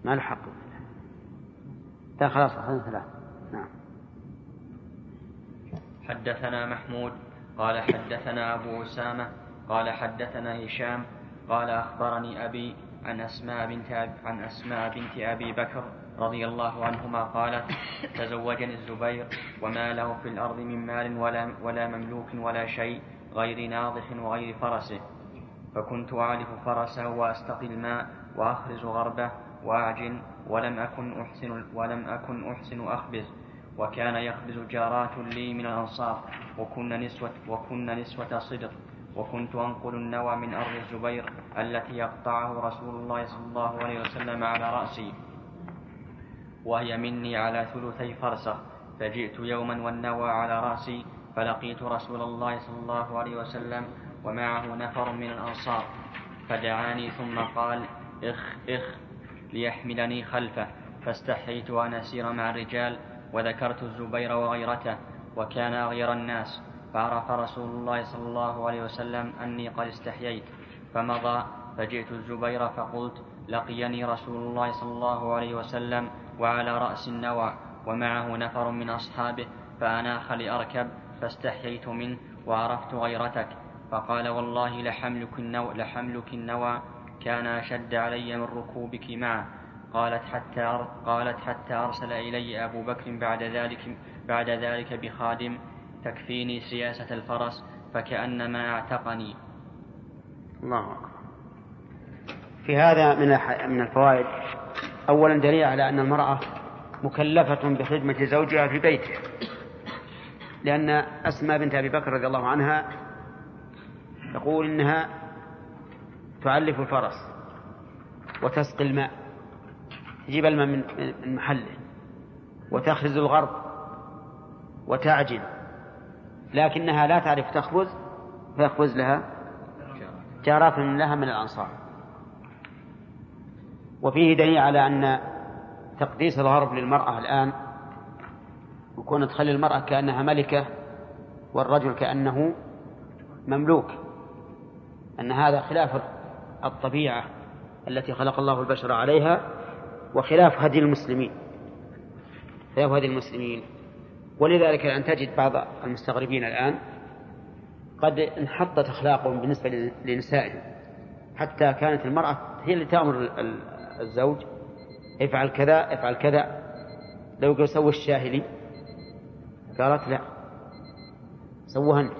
ما له حق اقتلاء طيب خلاص ثلاث نعم. حدثنا محمود قال حدثنا أبو أسامة قال حدثنا هشام قال أخبرني أبي عن أسماء بنت عن أسماء بنت أبي بكر رضي الله عنهما قالت تزوجني الزبير وما له في الأرض من مال ولا, ولا مملوك ولا شيء غير ناضح وغير فرسه. فكنت أعلف فرسه وأستقي الماء وأخرز غربه وأعجن ولم أكن أحسن ولم أكن أحسن أخبز. وكان يخبز جارات لي من الأنصار وكن نسوة وكن نسوة صدر. وكنت أنقل النوى من أرض الزبير التي يقطعه رسول الله صلى الله عليه وسلم على رأسي. وهي مني على ثلثي فرسخ فجئت يوما والنوى على رأسي فلقيت رسول الله صلى الله عليه وسلم ومعه نفر من الأنصار. فدعاني ثم قال إخ إخ ليحملني خلفه. فاستحييت أن أسير مع الرجال وذكرت الزبير وغيرته وكان أغير الناس. فعرف رسول الله صلى الله عليه وسلم أني قد استحييت. فمضى فجئت الزبير فقلت لقيني رسول الله صلى الله عليه وسلم وعلى رأس النوى ومعه نفر من أصحابه فأناخ لأركب فاستحييت منه وعرفت غيرتك. فقال والله لحملك النوى, لحملك النوى كان أشد علي من ركوبك معه. قالت حتى قالت حتى أرسل إلي أبو بكر بعد ذلك بعد ذلك بخادم تكفيني سياسة الفرس فكأنما اعتقني. الله أكبر. في هذا من من الفوائد أولا دليل على أن المرأة مكلفة بخدمة زوجها في بيته لأن أسماء بنت أبي بكر رضي الله عنها تقول إنها تعلف الفرس وتسقي الماء تجيب الماء من محله وتخرز الغرب وتعجن لكنها لا تعرف تخبز فيخبز لها جارات لها من الأنصار. وفيه دليل على أن تقديس الغرب للمرأة الآن وكون تخلي المرأة كأنها ملكة والرجل كأنه مملوك. أن هذا خلاف الطبيعة التي خلق الله البشر عليها وخلاف هدي المسلمين. خلاف هدي المسلمين. ولذلك أن تجد بعض المستغربين الآن قد انحطت أخلاقهم بالنسبة لنسائهم. حتى كانت المرأة هي اللي تأمر الزوج افعل كذا افعل كذا. لو قال سوي الشاهلي قالت لا. سوها أنت.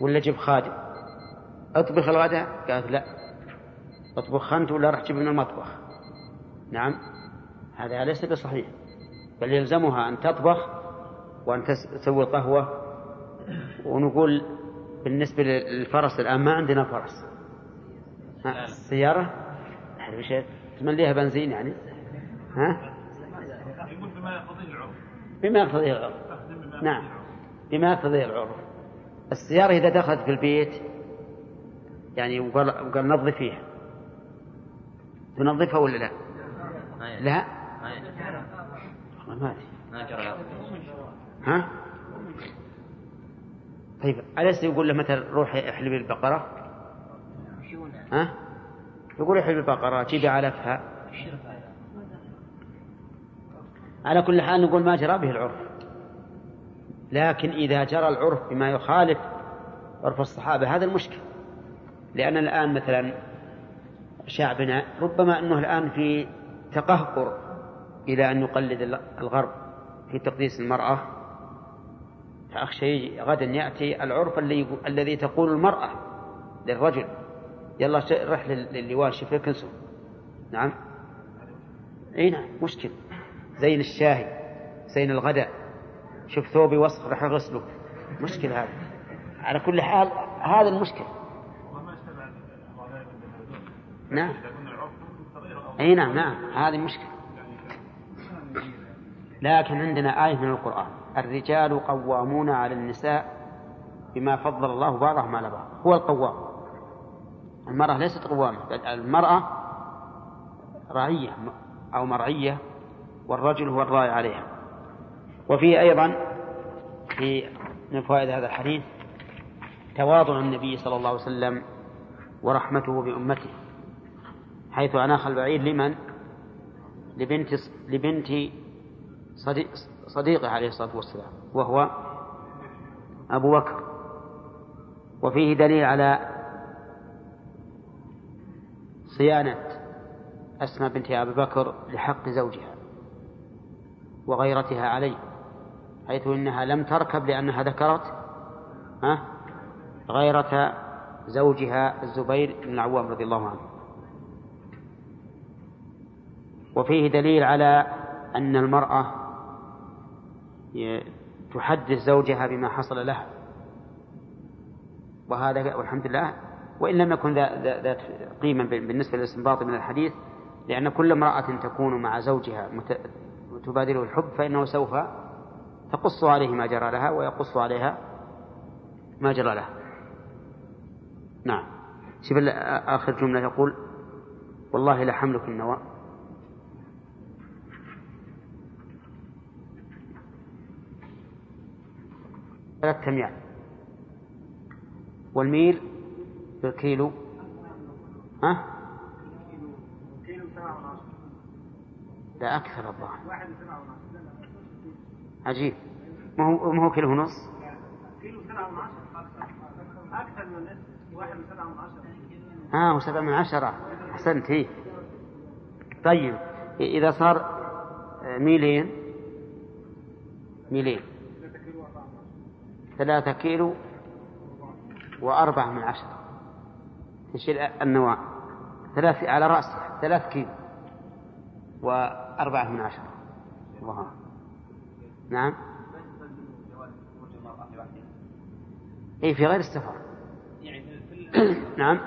ولا جيب خادم. أطبخ الغداء؟ قالت لا. أطبخ أنت ولا راح تجيب من المطبخ؟ نعم. هذا ليس بصحيح بل يلزمها أن تطبخ وأن تسوي القهوة ونقول بالنسبة للفرس الآن ما عندنا فرس. ها؟ السيارة وش تمليها بنزين يعني؟ ها؟ يقول بما يقتضيه العرف. بما يقتضيه العرف. نعم. بما يقتضيه العرف. السيارة إذا دخلت في البيت يعني وقال, وقال نظفيها تنظفها ولا لا؟ لا ما أدري. ها؟ طيب أليس يقول له مثلا روح احلبي البقرة؟ ها؟ يقول احلبي البقرة جيبي علفها على كل حال نقول ما جرى به العرف. لكن إذا جرى العرف بما يخالف عرف الصحابة هذا المشكل. لأن الآن مثلا شعبنا ربما أنه الآن في تقهقر إلى أن يقلد الغرب في تقديس المرأة. فأخشى غدا يأتي العرف الذي تقول المرأة للرجل. يلا رح للوان شوف كنسو نعم. إي نعم مشكل. زين الشاهي زين الغداء. شوف ثوبي وسخ راح أغسله. مشكل هذا. على كل حال هذا المشكل. نعم. إي نعم نعم هذه مشكلة لكن عندنا آية من القرآن. الرجال قوامون على النساء بما فضل الله بعضهم على بعض. هو القوام. المرأة ليست قوامة. بل المرأة رعية أو مرعية والرجل هو الراعي عليها. وفيه أيضا في من فوائد هذا الحديث تواضع النبي صلى الله عليه وسلم ورحمته بأمته حيث أناخ البعير لمن؟ لبنت لبنت صديق صديقه عليه الصلاة والسلام وهو أبو بكر. وفيه دليل على صيانة أسماء بنت أبي بكر لحق زوجها وغيرتها عليه حيث إنها لم تركب لأنها ذكرت غيرة زوجها الزبير بن العوام رضي الله عنه. وفيه دليل على أن المرأة تحدث زوجها بما حصل لها. وهذا والحمد لله وإن لم يكن ذات قيمة بالنسبة للاستنباط من الحديث لأن كل امرأة تكون مع زوجها تبادله الحب فإنه سوف تقص عليه ما جرى لها ويقص عليها ما جرى لها. نعم. شوف آخر جملة يقول والله لحملك النوى. ثلاثة أميال والميل بالكيلو ها؟ لا أكثر الظاهر. عجيب. ما هو ما هو كيلو ونص؟ كيلو سبعة ونص أكثر من واحد سبعة ونص ها وسبعة من عشرة. أحسنت هي طيب إذا صار ميلين. ميلين. ثلاثة كيلو وأربعة من عشرة. تشيل النواة. ثلاث على رأسها ثلاث كيلو. وأربعة من عشرة. الله. نعم. أي في غير السفر. <coughs> نعم.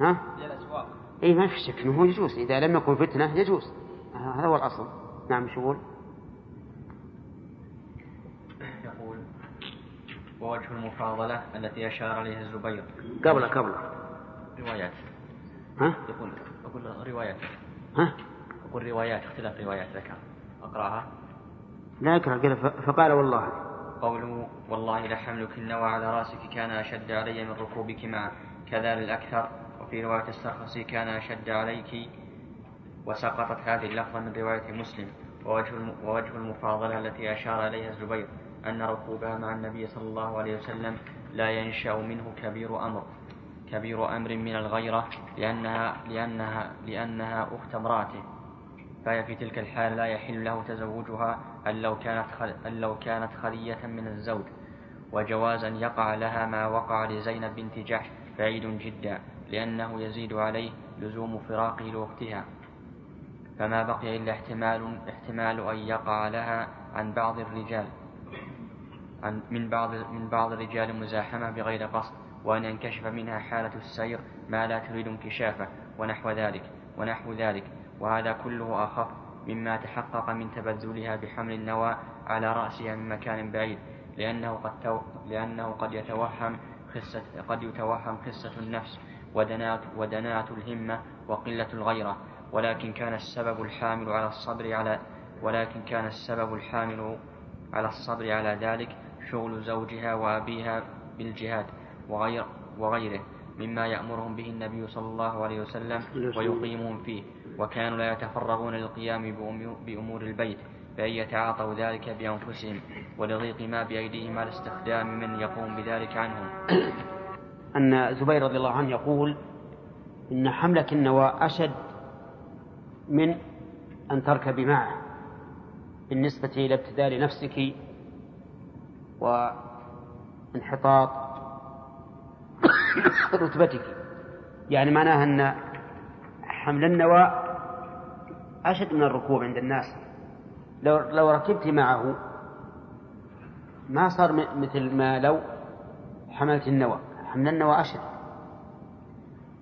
ها؟ اي ما في شك إنه يجوز. إذا لم يكن فتنة يجوز. هذا هو الأصل. نعم شو؟ يقول؟ ووجه المفاضلة التي أشار إليها الزبير. قبل قبل روايات. ها؟ يقول أقول روايات. ها؟ أقول روايات اختلاف روايات ذكر. أقرأها. لا أقرأ قال فقال والله. قوله والله لحملك النوى على رأسك كان أشد علي من ركوبك معه كذا للأكثر. وفي رواية السرخسي كان أشد عليك وسقطت هذه اللفظة من رواية مسلم. ووجه ووجه المفاضلة التي أشار إليها الزبير. أن ركوبها مع النبي صلى الله عليه وسلم لا ينشأ منه كبير أمر كبير أمر من الغيرة لأنها لأنها لأنها أخت امرأته. فهي في تلك الحال لا يحل له تزوجها أن لو كانت أن لو كانت خلية من الزوج. وجواز أن يقع لها ما وقع لزينب بنت جحش بعيد جدا لأنه يزيد عليه لزوم فراقه لأختها. فما بقي إلا احتمال احتمال أن يقع لها عن بعض الرجال. عن من بعض من بعض الرجال مزاحمة بغير قصد وأن ينكشف منها حالة السير ما لا تريد انكشافه ونحو ذلك ونحو ذلك. وهذا كله أخف مما تحقق من تبذلها بحمل النوى على رأسها من مكان بعيد لأنه قد تو لأنه قد يتوهم خسة قد يتوهم خسة النفس ودناة ودناة الهمة وقلة الغيرة. ولكن كان السبب الحامل على الصبر على ولكن كان السبب الحامل على الصبر على ذلك شغل زوجها وأبيها بالجهاد وغير وغيره مما يأمرهم به النبي صلى الله عليه وسلم ويقيمهم فيه. وكانوا لا يتفرغون للقيام بأمور البيت بأن يتعاطوا ذلك بأنفسهم ولضيق ما بأيديهم على استخدام من يقوم بذلك عنهم. أن زبير رضي الله عنه يقول إن حملك النوى أشد من أن تركبي معه بالنسبة إلى ابتذال نفسك وانحطاط رتبتك. يعني معناها أن حمل النوى أشد من الركوب عند الناس. لو لو ركبت معه ما صار مثل ما لو حملت النوى. حمل النوى أشد.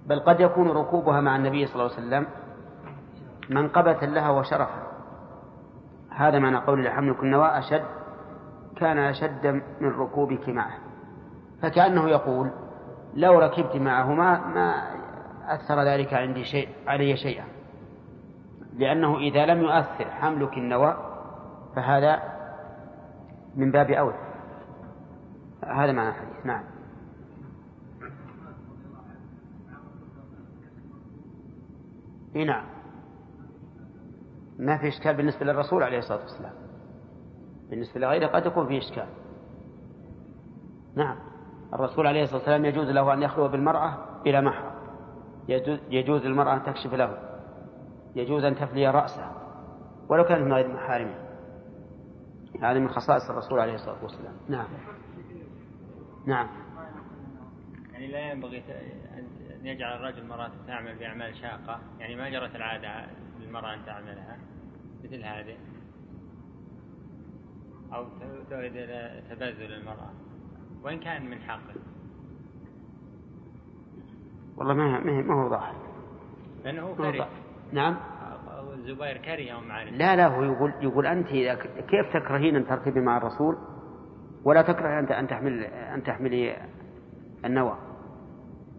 بل قد يكون ركوبها مع النبي صلى الله عليه وسلم منقبة لها وشرفا. هذا معنى قول حملك النوى أشد كان أشد من ركوبك معه. فكأنه يقول لو ركبت معه ما أثر ذلك عندي شيء علي شيئا. لأنه إذا لم يؤثر حملك النوى فهذا من باب أولى. هذا معنى الحديث. نعم. نعم. ما في إشكال بالنسبة للرسول عليه الصلاة والسلام. بالنسبة لغيره قد يكون في إشكال. نعم. الرسول عليه الصلاة والسلام يجوز له أن يخلو بالمرأة بلا محرم. يجوز للمرأة أن تكشف له. يجوز أن تفلي راسه ولو كانت من غير محارمه هذا من خصائص الرسول عليه الصلاة والسلام. نعم. نعم. يعني لا ينبغي أن يجعل الرجل مرأة تعمل بأعمال شاقة. يعني ما جرت العادة للمرأة أن تعملها مثل هذه. أو تؤدي إلى تبذل المرأة. وإن كان من حقه. والله ما ما هو ظاهر لأنه كره. نعم. الزبير كره مع لا لا هو يقول يقول أنت كيف تكرهين أن تركبي مع الرسول؟ ولا تكره أنت أن تحمل أن تحملي النوى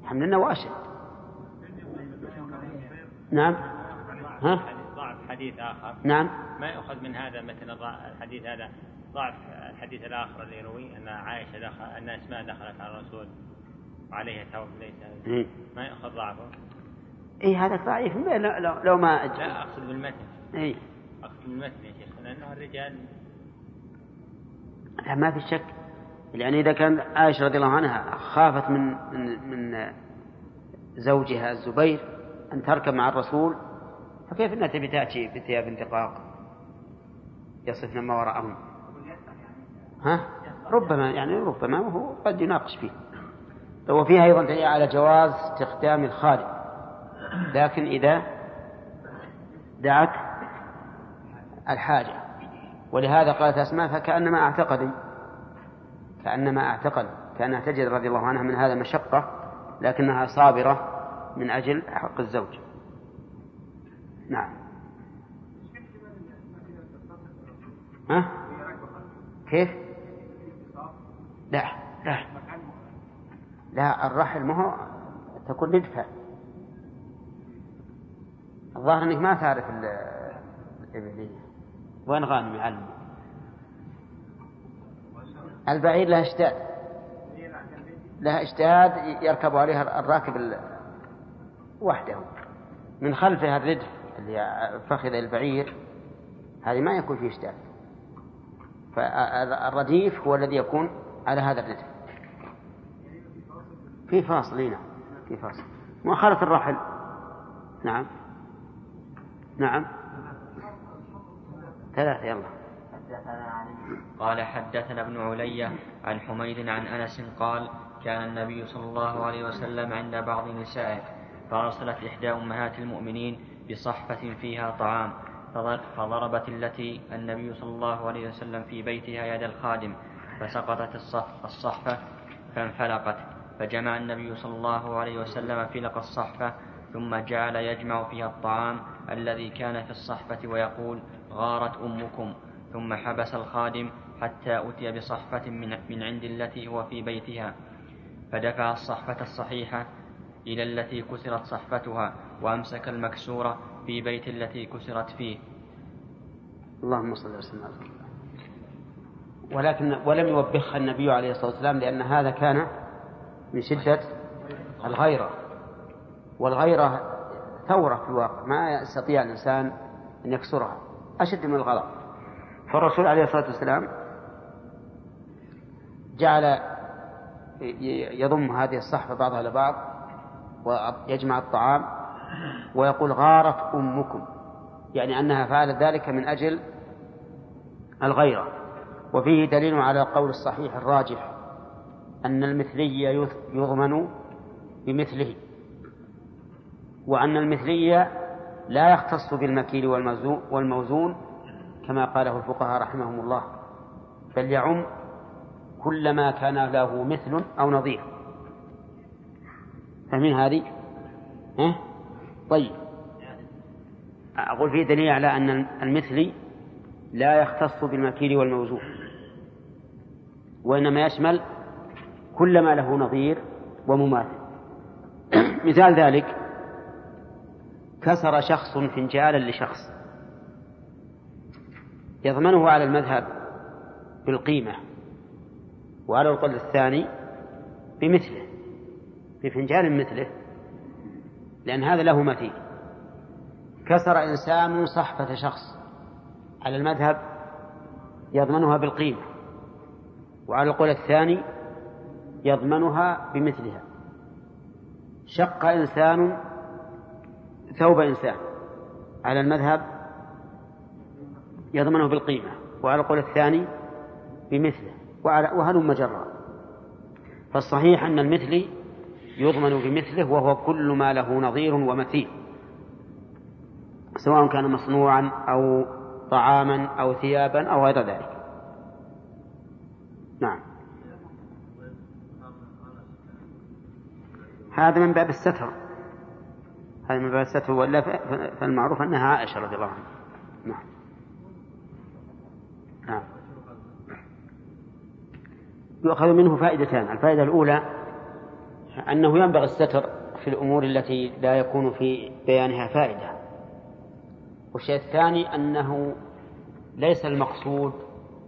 حمل النوى أشد. نعم. ها؟ ضعف حديث آخر. نعم. ما يؤخذ من هذا مثلا الحديث هذا؟ ضعف الحديث الآخر اللي يروي أن عائشة دخل أن أسماء دخلت على الرسول وعليها ثوب ليس؟ ما يؤخذ ضعفه؟ إي هذا ضعيف. لو, لو ما أجل. لا أقصد بالمتن. إي. أقصد بالمتن يا شيخ لأنه الرجال لا ما في شك. يعني إذا كان عائشة رضي الله عنها خافت من من من زوجها الزبير أن تركب مع الرسول فكيف إنها تبي تأتي بثياب انتقاق؟ يصفن ما وراءهم. ها؟ ربما يعني ربما وهو قد يناقش فيه. وفيها أيضا دليل على جواز استخدام الخادم لكن إذا دعت الحاجة. ولهذا قالت أسماء فكأنما أعتقد كأنما أعتقد كأنها تجد رضي الله عنها من هذا مشقة لكنها صابرة من أجل حق الزوج. نعم. ها؟ كيف؟ لا لا. لا الرحل ما هو تكون ندفة الظاهر إنك ما تعرف الإبلية وين غانم يعلم البعير له اشتاد. له اشتاد يركب عليها الراكب وحده. من خلفها الردف اللي فخذ البعير هذه ما يكون فيه اشتاد. فالرديف هو الذي يكون على هذا الردف في فاصل نعم في فاصل. مؤخرة الرحل. نعم. نعم. ثلاثة يلا. علي قال حدثنا ابن علية عن حميد عن أنس قال كان النبي صلى الله عليه وسلم عند بعض نسائه فأرسلت إحدى أمهات المؤمنين بصحفة فيها طعام فضر- فضربت التي النبي صلى الله عليه وسلم في بيتها يد الخادم فسقطت الصف الصحفة فانفلقت. فجمع النبي صلى الله عليه وسلم فلق الصحفة ثم جعل يجمع فيها الطعام الذي كان في الصحفة ويقول غارت أمكم. ثم حبس الخادم حتى أتي بصحفة من, من عند التي هو في بيتها. فدفع الصحفة الصحيحة إلى التي كسرت صحفتها وأمسك المكسورة في بيت التي كسرت فيه. اللهم صل وسلم على ولكن ولم يوبخها النبي عليه الصلاة والسلام لأن هذا كان من شدة الغيرة. والغيرة ثورة في الواقع ما يستطيع الإنسان أن يكسرها أشد من الغضب فالرسول عليه الصلاة والسلام جعل يضم هذه الصحفة بعضها إلى بعض ويجمع الطعام ويقول غارت أمكم يعني أنها فعلت ذلك من أجل الغيرة. وفيه دليل على القول الصحيح الراجح أن المثلي يضمن بمثله وأن المثلي لا يختص بالمكيل والموزون كما قاله الفقهاء رحمهم الله بل يعم كل ما كان له مثل أو نظير فمن هذه؟ ها؟ طيب أقول فيه دليل على أن المثلي لا يختص بالمكيل والموزون وإنما يشمل كل ما له نظير ومماثل. مثال ذلك كسر شخص فنجالا لشخص. يضمنه على المذهب بالقيمة وعلى القول الثاني بمثله بفنجان مثله لأن هذا له مثيل. كسر إنسان صحفة شخص على المذهب يضمنها بالقيمة. وعلى القول الثاني يضمنها بمثلها. شق إنسان ثوب إنسان. على المذهب يضمنه بالقيمة وعلى القول الثاني بمثله وعلى وهلم جرا فالصحيح أن المثلي يضمن بمثله وهو كل ما له نظير ومثيل. سواء كان مصنوعا أو طعاما أو ثيابا أو غير ذلك. نعم. هذا من باب الستر. هذا من باب الستر. ولا فالمعروف أنها عائشة رضي الله عنها. نعم. نعم. يؤخذ منه فائدتان. الفائدة الأولى أنه ينبغي الستر في الأمور التي لا يكون في بيانها فائدة. والشيء الثاني أنه ليس المقصود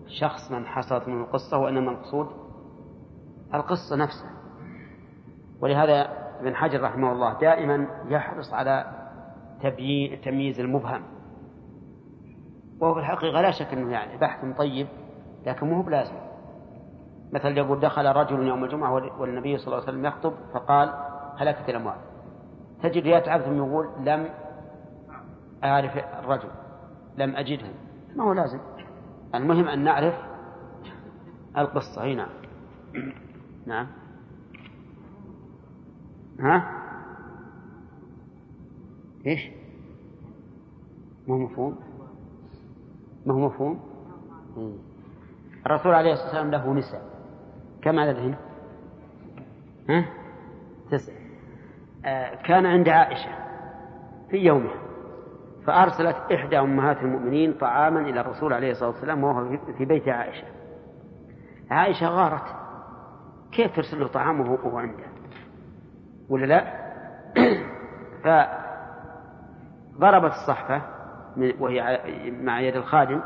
شخص من حصلت من القصة وإنما المقصود القصة نفسها. ولهذا ابن حجر رحمه الله دائما يحرص على تمييز المبهم. وهو في الحقيقة لا شك أنه يعني بحث طيب لكن مو بلازم. مثل يقول دخل رجل يوم الجمعة والنبي صلى الله عليه وسلم يخطب فقال هلكت الأموال. تجد يتعب ثم يقول لم أعرف الرجل لم أجده. ما هو لازم. المهم أن نعرف القصة. هنا نعم. ها؟ إيش؟ ما هو مفهوم؟ ما هو مفهوم؟ الرسول عليه الصلاة والسلام له نساء. كم عددهن ها؟ تسع آه كان عند عائشة في يومها. فأرسلت إحدى أمهات المؤمنين طعاما إلى الرسول عليه الصلاة والسلام وهو في بيت عائشة. عائشة غارت. كيف ترسل له طعام وهو عنده؟ ولا لا؟ <clears throat> فضربت الصحفة وهي مع يد الخادم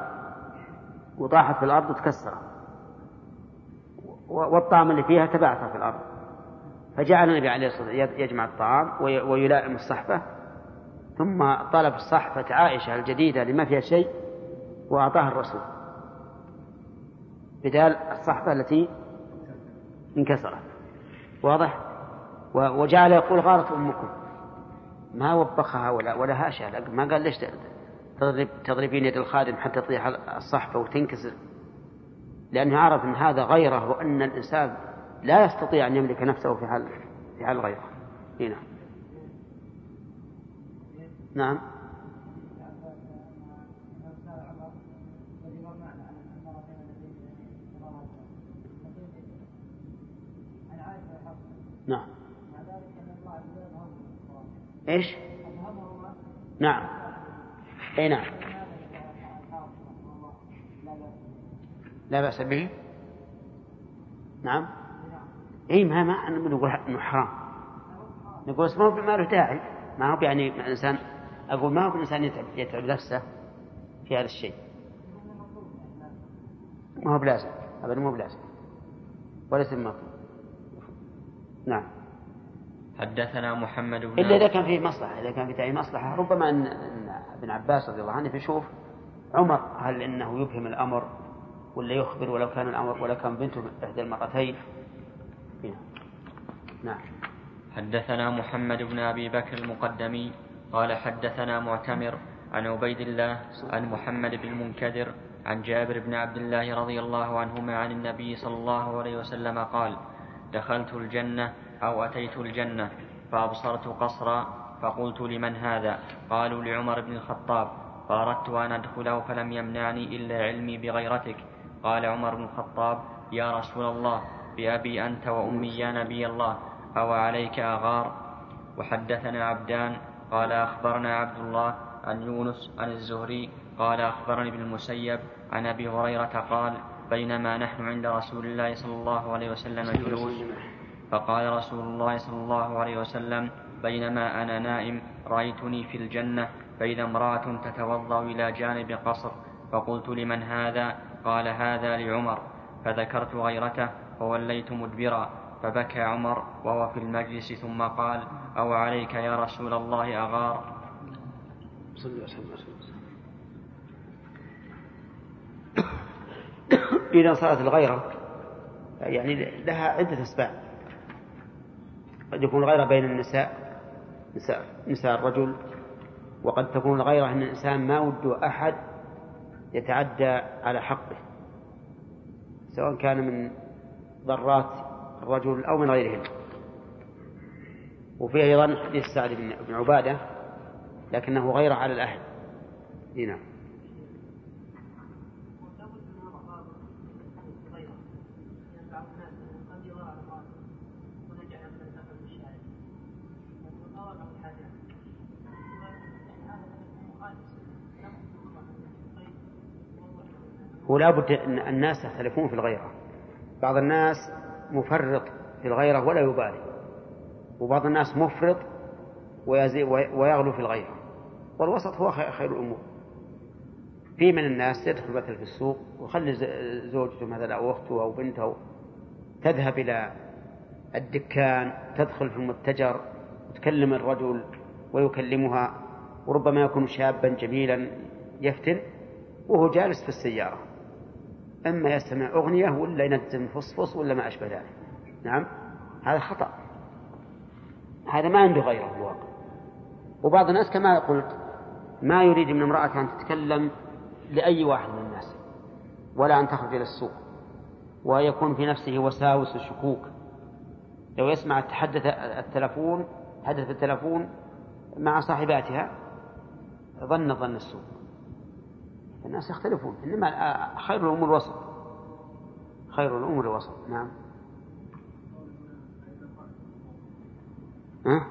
وطاحت في الأرض وتكسرت. والطعام اللي فيها تبعثر في الأرض. فجعل النبي عليه الصلاة والسلام يجمع الطعام ويلائم الصحفة ثم طلب صحفة عائشة الجديدة لما فيها شيء وأعطاها الرسول. بدال الصحفة التي انكسرت. واضح؟ وجعل يقول غارت أمكم. ما وبخها ولا ولا هاشها ما قال ليش تضرب تضربين يد الخادم حتى تطيح الصحفة وتنكسر؟ لأنه عرف أن هذا غيره وأن الإنسان لا يستطيع أن يملك نفسه في حال في حال غيره. هنا. نعم. نعم. إيش؟ نعم. إي نعم. لا بأس به. نعم. إي ما ما نقول انه حرام. نقول ما له داعي ما هو يعني الإنسان أقول ما هو الإنسان يتعب يتعب نفسه في هذا الشيء؟ ما هو بلازم. ابدا ما هو بلازم. وليس بمطلوب نعم. حدثنا محمد بن إلا إذا كان فيه مصلحة إذا كان في أي مصلحة ربما أن أن ابن عباس رضي الله عنه بيشوف عمر هل إنه يبهم الأمر ولا يخبر ولو كان الأمر ولو كان بنته إحدى المرتين. نعم. حدثنا محمد بن أبي بكر المقدمي. قال حدثنا معتمر عن عبيد الله عن محمد بن المنكدر عن جابر بن عبد الله رضي الله عنهما عن النبي صلى الله عليه وسلم قال دخلت الجنة أو أتيت الجنة فأبصرت قصرا فقلت لمن هذا؟ قالوا لعمر بن الخطاب. فأردت أن أدخله فلم يمنعني إلا علمي بغيرتك. قال عمر بن الخطاب يا رسول الله بأبي أنت وأمي يا نبي الله أو عليك أغار؟ وحدثنا عبدان قال أخبرنا عبد الله عن يونس عن الزهري قال أخبرني ابن المسيب عن أبي هريرة قال بينما نحن عند رسول الله صلى الله عليه وسلم جلوس. فقال رسول الله صلى الله عليه وسلم بينما أنا نائم رأيتني في الجنة فإذا امرأة تتوضأ إلى جانب قصر. فقلت لمن هذا؟ قال هذا لعمر. فذكرت غيرته فوليت مدبرا. فبكى عمر وهو في المجلس ثم قال أو عليك يا رسول الله أغار صلى وسلم. إذا صارت الغيرة يعني لها عدة أسباب قد يكون الغيرة بين النساء نساء, نساء الرجل وقد تكون الغيرة أن الإنسان ما وده أحد يتعدى على حقه سواء كان من ضرات الرجل أو من غيرهن وفيه أيضا حديث سعد بن عبادة لكنه غير على الأهل. هنا هو لابد أن الناس يختلفون في الغيرة. بعض الناس مفرط في الغيرة ولا يبالي. وبعض الناس مفرط ويغلو في الغيرة والوسط هو خير الأمور. في من الناس يدخل مثلا في السوق ويخلي زوجته مثلا أو أخته أو بنته تذهب إلى الدكان تدخل في المتجر وتكلم الرجل ويكلمها وربما يكون شابا جميلا يفتن وهو جالس في السيارة. إما يستمع أغنية ولا ينزل فصفص ولا ما أشبه ذلك. نعم؟ هذا خطأ. هذا ما عنده غيره في الواقع. وبعض الناس كما قلت ما يريد من امرأة أن تتكلم لأي واحد من الناس ولا أن تخرج إلى السوق ويكون في نفسه وساوس وشكوك. لو يسمع تحدث التلفون حدث التلفون مع صاحباتها ظن ظن السوء الناس يختلفون إنما خير الأمور الوسط. خير الأمور الوسط نعم. ها؟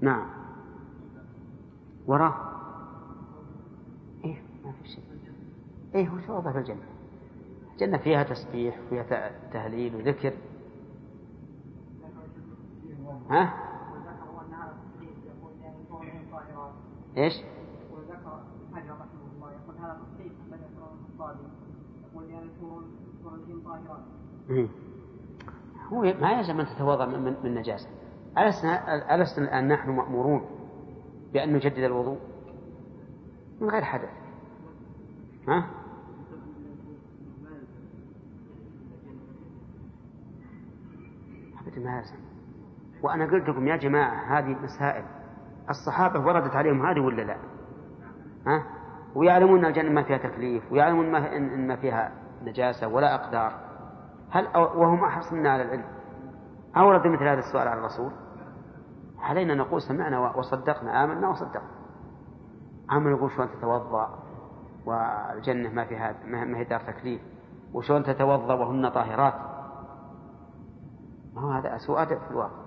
نعم. وراه. إيه ما في شيء. إيه هو شو في الجنة؟ الجنة فيها تسبيح وفيها تهليل وذكر. ها؟ إيش؟ وذكر حجر رحمه الله يقول هذا تصحيح الخطابي يقول لأن طاهرات هو ما يلزم أن تتوضا من, من نجاسة. ألسنا ألسنا الآن نحن مأمورون بأن نجدد الوضوء من غير حدث ها؟ أبدا ما يلزم وأنا قلت لكم يا جماعة هذه مسائل الصحابة وردت عليهم هذه ولا لا؟ ها؟ ويعلمون أن الجنة ما فيها تكليف ويعلمون ما إن ما فيها نجاسة ولا أقدار هل وهم أحرص منا على العلم أورد مثل هذا السؤال على الرسول علينا نقول سمعنا وصدقنا آمنا وصدقنا. عم نقول شلون تتوضأ؟ والجنة ما فيها ما هي دار تكليف. وشلون تتوضأ وهن طاهرات؟ ما هو هذا سوء أدب في الواقع.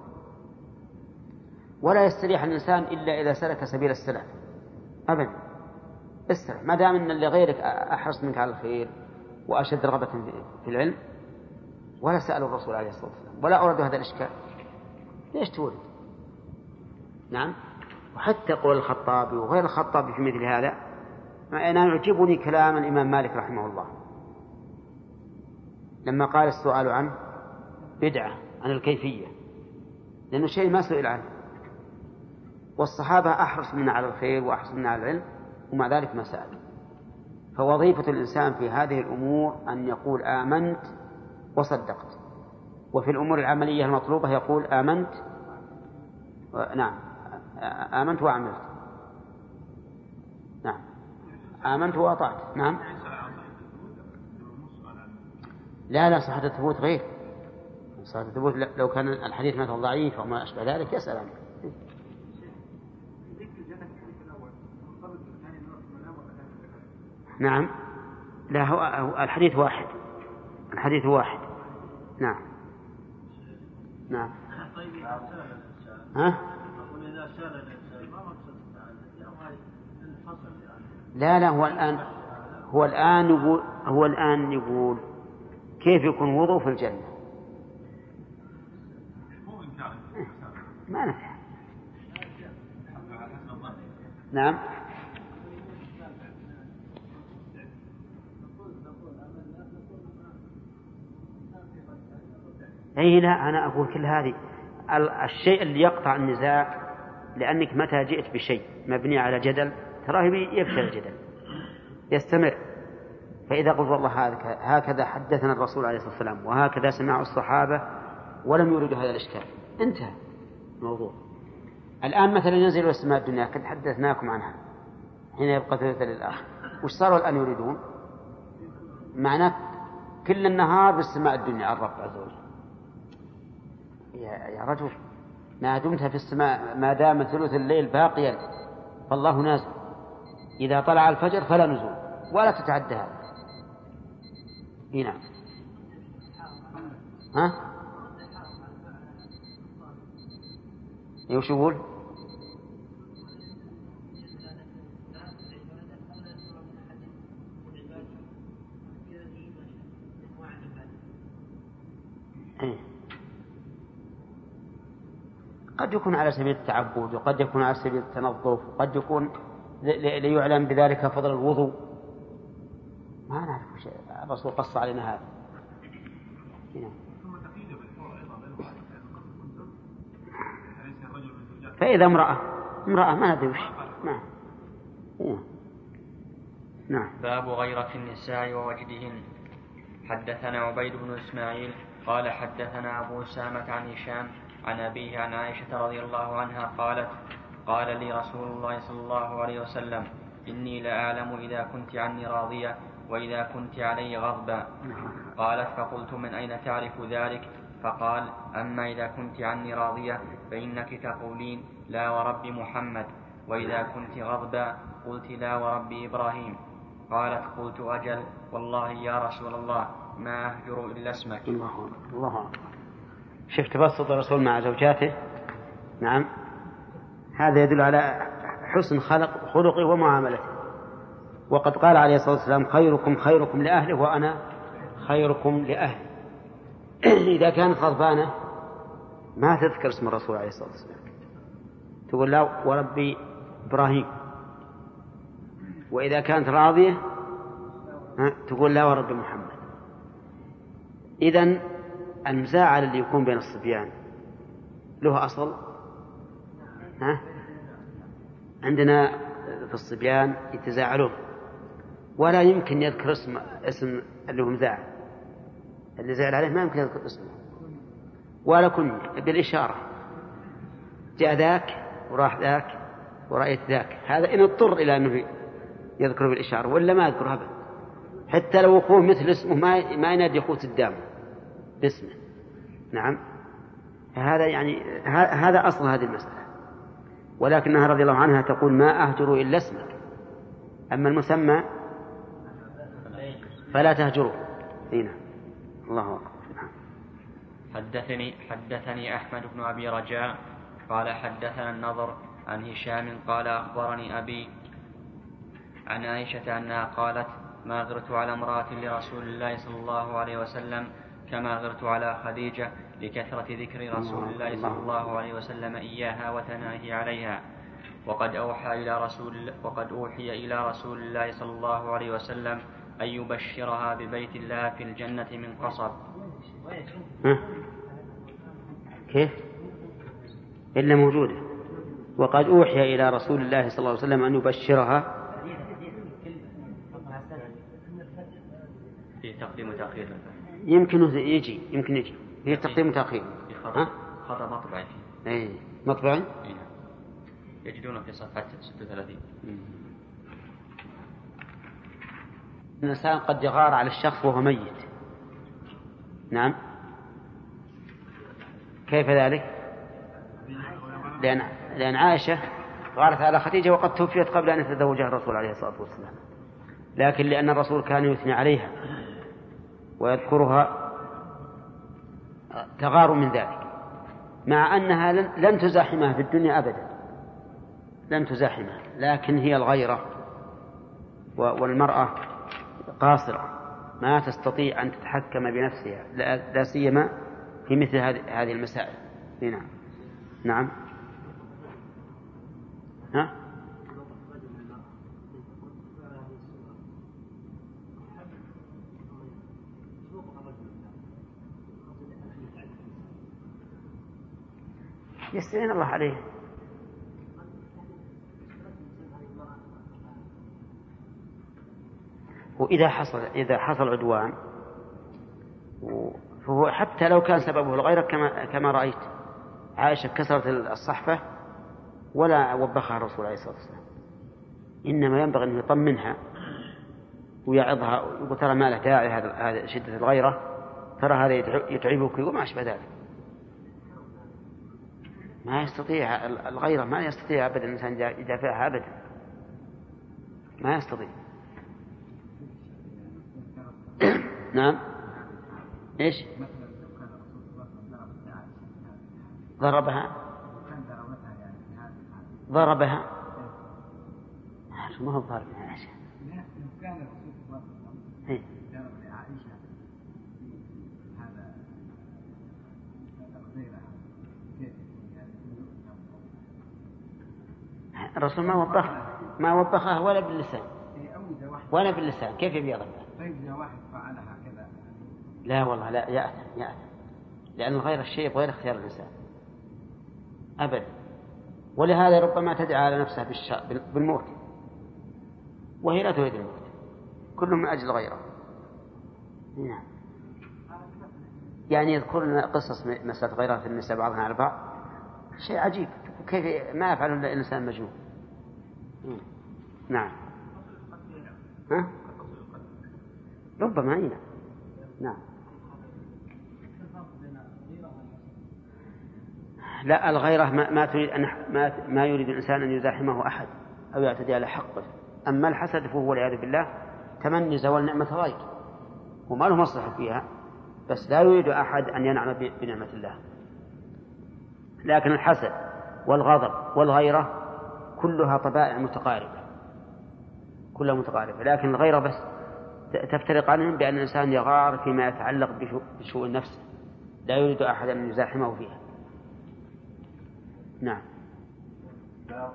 ولا يستريح الإنسان إلا إذا سلك سبيل السلف. أبدا. استرح. ما دام أن اللي غيرك أحرص منك على الخير وأشد رغبة في العلم ولا سألوا الرسول عليه الصلاة والسلام ولا أوردوا هذا الإشكال. ليش تولد نعم. وحتى قول الخطابي وغير الخطابي في مثل هذا أنا يعجبني كلام الإمام مالك رحمه الله. لما قال السؤال عنه بدعة عن الكيفية. لأنه شيء ما سئل عنه. والصحابة أحرص منا على الخير وأحرص منا على العلم ومع ذلك ما سأل. فوظيفة الإنسان في هذه الأمور أن يقول آمنت وصدقت. وفي الأمور العملية المطلوبة يقول آمنت نعم. آمنت وعملت. نعم. آمنت وأطعت. نعم. لا لا صحة الثبوت غير. صحة الثبوت لو كان الحديث مثلا ضعيف أو ما أشبه ذلك يسأل عنه. نعم. لا هو الحديث واحد. الحديث واحد. نعم. نعم. ها؟ لا لا هو الآن هو الآن يقول هو الآن يقول كيف يكون وضوء في الجنة؟ ما نفع. نعم. أي لا أنا أقول كل هذه. الشيء اللي يقطع النزاع لأنك متى جئت بشيء مبني على جدل تراه يفشل الجدل يستمر. فإذا قلت والله هكذا حدثنا الرسول عليه الصلاة والسلام وهكذا سمعوا الصحابة ولم يوردوا هذا الإشكال. انتهى الموضوع. الآن مثلا ينزل السماء الدنيا قد حدثناكم عنها. حين يبقى ثلثة للآخر. وش صاروا الآن يريدون؟ معناه كل النهار بالسماء الدنيا الرب عز وجل. يا, يا رجل. ما دمت في السماء ما دام ثلث الليل باقيا فالله نازل إذا طلع الفجر فلا نزول ولا تتعدى هذا نعم ها؟ وش يقول؟ إيه. قد يكون على سبيل التعبد وقد يكون على سبيل التنظف وقد يكون ليعلم بذلك فضل الوضوء. ما نعرف شيء. الرسول قص علينا هذا. هنا. فإذا امرأة امرأة ما ندري وش. نعم. نعم. باب غيرة النساء ووجدهن. حدثنا عبيد بن إسماعيل قال حدثنا أبو أسامة عن هشام عن أبيه عن عائشة رضي الله عنها قالت قال لي رسول الله صلى الله عليه وسلم إني لأعلم إذا كنت عني راضية وإذا كنت علي غضبا. قالت فقلت من أين تعرف ذلك؟ فقال أما إذا كنت عني راضية فإنك تقولين لا ورب محمد وإذا كنت غضبا قلت لا ورب إبراهيم. قالت قلت أجل والله يا رسول الله ما أهجر إلا اسمك. الله الله شفت تبسط الرسول مع زوجاته. نعم. هذا يدل على حسن خلق خلقه ومعاملته. وقد قال عليه الصلاة والسلام خيركم خيركم لأهله وأنا خيركم لأهلي. <clears throat> إذا كانت غضبانة ما تذكر اسم الرسول عليه الصلاة والسلام. تقول لا وربي إبراهيم. وإذا كانت راضية تقول لا ورب محمد. إذا المزاعل اللي يكون بين الصبيان. له أصل؟ ها؟ عندنا في الصبيان يتزاعلون. ولا يمكن يذكر اسم اسم اللي هو مزاعل اللي زعل عليه ما يمكن يذكر اسمه. ولا كن بالإشارة. جاء ذاك وراح ذاك ورأيت ذاك. هذا إن اضطر إلى أنه يذكر بالإشارة ولا ما يذكر أبدا. حتى لو أخوه مثل اسمه ما ما ينادي أخوه قدامه. باسمه. نعم. هذا يعني هذا أصل هذه المسألة. ولكنها رضي الله عنها تقول ما أهجر إلا اسمك. أما المسمى فلا تهجره. هنا الله أكبر. حدثني حدثني أحمد بن أبي رجاء قال حدثنا النضر عن هشام قال أخبرني أبي عن عائشة أنها قالت ما غرت على امرأة لرسول الله صلى الله عليه وسلم كما غرت على خديجة لكثرة ذكر رسول الله. صلى الله عليه وسلم إياها وثنائه عليها. وقد أوحى إلى رسول وقد أوحي إلى رسول الله صلى الله عليه وسلم أن يبشرها ببيت الله في الجنة من قصب. كيف؟ إلا موجودة. وقد أوحي إلى رسول الله صلى الله عليه وسلم أن يبشرها. في تقديم وتأخير. يمكن يجي يمكن يجي. هي تقديم وتأخير. ها؟ خطأ مطبعي. فيه أي مطبعي؟ نعم يجدونه في صفحة 36 الإنسان قد يغار على الشخص وهو ميت. نعم. كيف ذلك؟ لأن لأن عائشة غارت على خديجة وقد توفيت قبل أن يتزوجها الرسول عليه الصلاة والسلام. لكن لأن الرسول كان يثني عليها. ويذكرها تغار من ذلك مع أنها لن تزاحمها في الدنيا أبدا لن تزاحمها لكن هي الغيرة والمرأة قاصرة ما تستطيع أن تتحكم بنفسها لا سيما في مثل هذه المسائل. نعم. نعم. ها؟ يستعين الله عليه. وإذا حصل إذا حصل عدوان فهو حتى لو كان سببه الغيرة كما كما رأيت عائشة كسرت الصحفة ولا وبخها الرسول عليه الصلاة والسلام. إنما ينبغي أن يطمنها ويعظها ويقول ترى ما له داعي هذا شدة الغيرة ترى هذا يتعبك وما أشبه ذلك. ما يستطيع الغيرة ما يستطيع أبدا الإنسان يدافعها أبدا. ما يستطيع. <coughs> نعم. إيش؟ ضربها. ضربها. ما هو ضارب يا عائشة كان الرسول صلى الله عليه وسلم ضرب لعائشة هذا الرسول ما وبخ ما وبخه ولا باللسان. ولا باللسان. كيف يبي يضربها؟ طيب إذا واحد فعلها كذا لا والله لا يأثم يأثم. لأن الغير الشيء غير اختيار الإنسان. أبدا. ولهذا ربما تدعى على نفسها بالموت. وهي لا تريد الموت. كل من أجل غيره. نعم. يعني يذكرون قصص مسألة غيرها في النساء بعضها على بعض شيء عجيب. كيف ما يفعل إلا الإنسان مجنون؟ نعم. ها؟ ربما أي نعم. نعم لا الغيرة ما, ما تريد أن ما, ما يريد الإنسان أن يزاحمه أحد أو يعتدي على حقه. أما الحسد فهو والعياذ بالله تمني زوال نعمة غير وما له مصلحة فيها بس لا يريد أحد أن ينعم بنعمة الله. لكن الحسد والغضب والغيرة كلها طبائع متقاربة. كلها متقاربة. لكن الغيرة بس تفترق عنهم بأن الإنسان يغار فيما يتعلق بشؤون نفسه. لا يريد أحد أن يزاحمه فيها. نعم. باب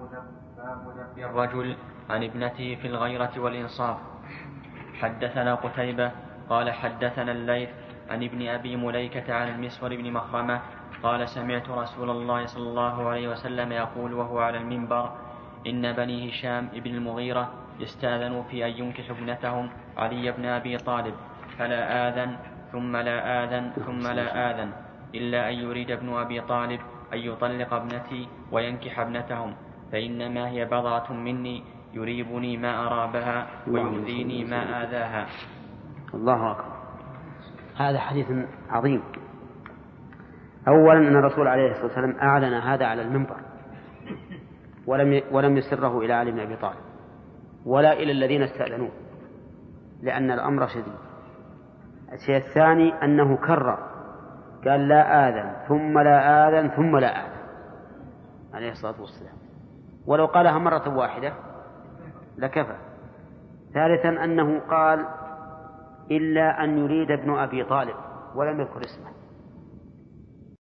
نبي الرجل عن ابنته في الغيرة والإنصاف. حدثنا قتيبة قال حدثنا الليث عن ابن أبي مليكة عن المسور بن مخرمة قال سمعت رسول الله صلى الله عليه وسلم يقول وهو على المنبر إن بني هشام ابن المغيرة استاذنوا في أن ينكحوا ابنتهم علي بن أبي طالب فلا آذن ثم لا آذن ثم لا آذن إلا أن يريد ابن أبي طالب أن يطلق ابنتي وينكح ابنتهم فإنما هي بضعة مني يريبني ما أرى بها ويؤذيني ما آذاها. الله أكبر. هذا حديث عظيم. أولا أن الرسول عليه الصلاة والسلام أعلن هذا على المنبر. ولم ولم يسره إلى علي بن أبي طالب ولا إلى الذين استأذنوه لأن الأمر شديد. الشيء الثاني أنه كرر قال لا آذن ثم لا آذن ثم لا آذن عليه الصلاة والسلام. ولو قالها مرة واحدة لكفى. ثالثا أنه قال إلا أن يريد ابن أبي طالب ولم يذكر اسمه.